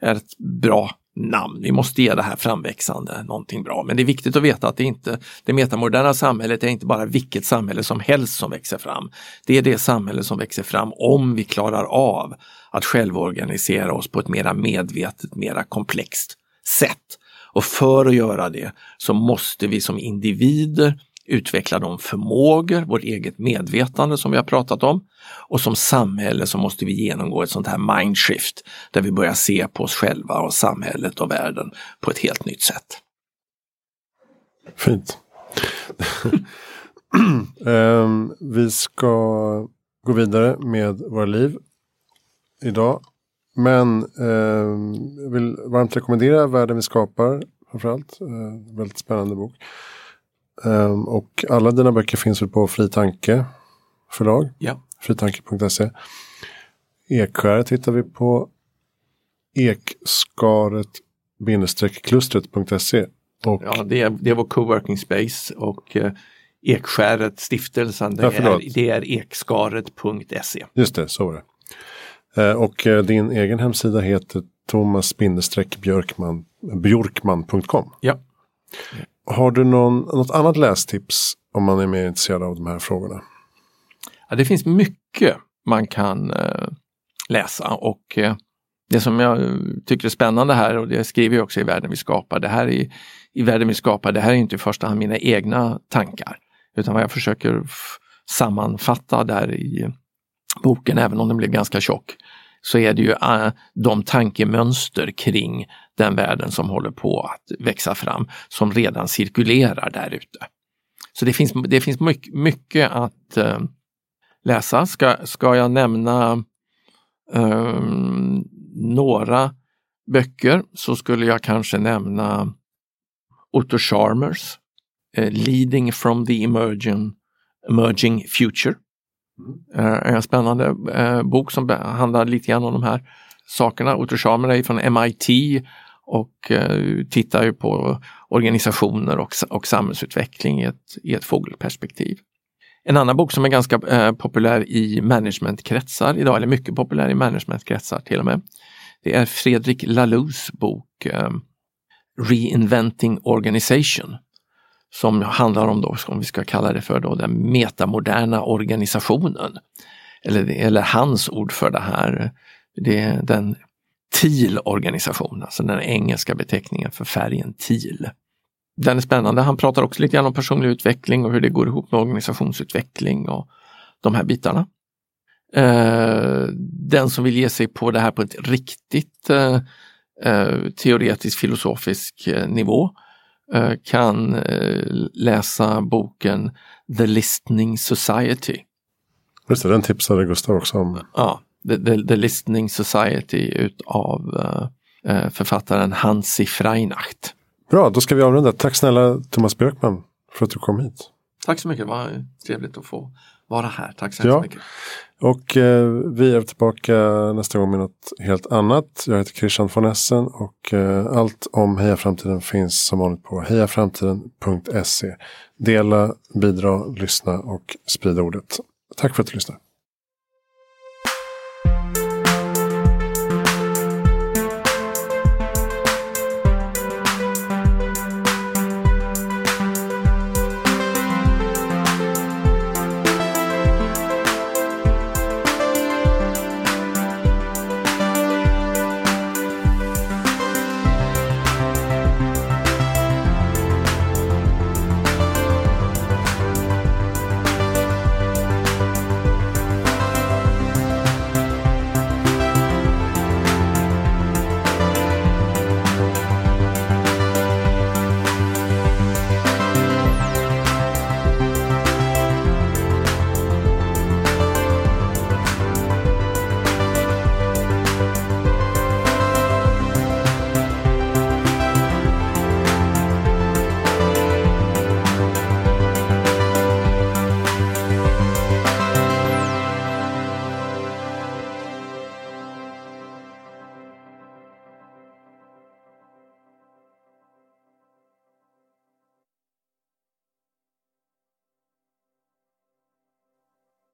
är ett bra namn. Vi måste ge det här framväxande någonting bra. Men det är viktigt att veta att det inte, det metamoderna samhället är inte bara vilket samhälle som helst som växer fram. Det är det samhälle som växer fram om vi klarar av att självorganisera oss på ett mera medvetet, mera komplext sätt. Och för att göra det så måste vi som individer utveckla de förmågor, vårt eget medvetande som vi har pratat om. Och som samhälle så måste vi genomgå ett sånt här mindshift där vi börjar se på oss själva och samhället och världen på ett helt nytt sätt. Fint. um, vi ska gå vidare med våra liv idag. Men um, jag vill varmt rekommendera Världen vi skapar framförallt. Uh, väldigt spännande bok. Um, och alla dina böcker finns väl på Fritanke förlag? Ja. Fritanke.se. Ekskäret hittar vi på ekskaret-klustret.se. Ja, det är, det är vår coworking space och eh, Ekskäret, stiftelsen, det, ja, är, det är ekskaret.se. Just det, så var det. Eh, och eh, din egen hemsida heter thomas-björkman.com. Ja. Har du någon, något annat lästips om man är mer intresserad av de här frågorna? Ja, det finns mycket man kan eh, läsa och eh, det som jag eh, tycker är spännande här och det skriver jag också i Världen vi skapar, det här är, i Världen vi skapar, det här är inte i första hand mina egna tankar utan vad jag försöker sammanfatta där i boken, även om den blev ganska tjock, så är det ju äh, de tankemönster kring den världen som håller på att växa fram, som redan cirkulerar där ute. Så det finns, det finns mycket, mycket att äh, läsa. Ska, ska jag nämna um, några böcker så skulle jag kanske nämna Otto Scharmers äh, Leading from the emerging, emerging Future Mm. en spännande eh, bok som handlar lite grann om de här sakerna. Otto Scharmer är från MIT och eh, tittar ju på organisationer och, och samhällsutveckling i ett, i ett fågelperspektiv. En annan bok som är ganska eh, populär i managementkretsar idag, eller mycket populär i managementkretsar till och med. Det är Fredrik Lalous bok eh, Reinventing Organization som handlar om, då, om vi ska kalla det för då, den metamoderna organisationen. Eller, eller hans ord för det här, det är den TIL-organisation, alltså den engelska beteckningen för färgen TIL. Den är spännande. Han pratar också lite grann om personlig utveckling och hur det går ihop med organisationsutveckling och de här bitarna. Eh, den som vill ge sig på det här på ett riktigt eh, eh, teoretiskt teoretisk filosofisk nivå kan eh, läsa boken The Listening Society. Just det, den tipsade Gustav också om. Ja, The, The, The Listening Society utav uh, författaren Hansi Freinacht. Bra, då ska vi avrunda. Tack snälla Thomas Björkman för att du kom hit. Tack så mycket, det var trevligt att få vara här. Tack så ja. mycket. Och eh, vi är tillbaka nästa gång med något helt annat. Jag heter Christian von Essen och eh, allt om Heja Framtiden finns som vanligt på hejaframtiden.se. Dela, bidra, lyssna och sprida ordet. Tack för att du lyssnade.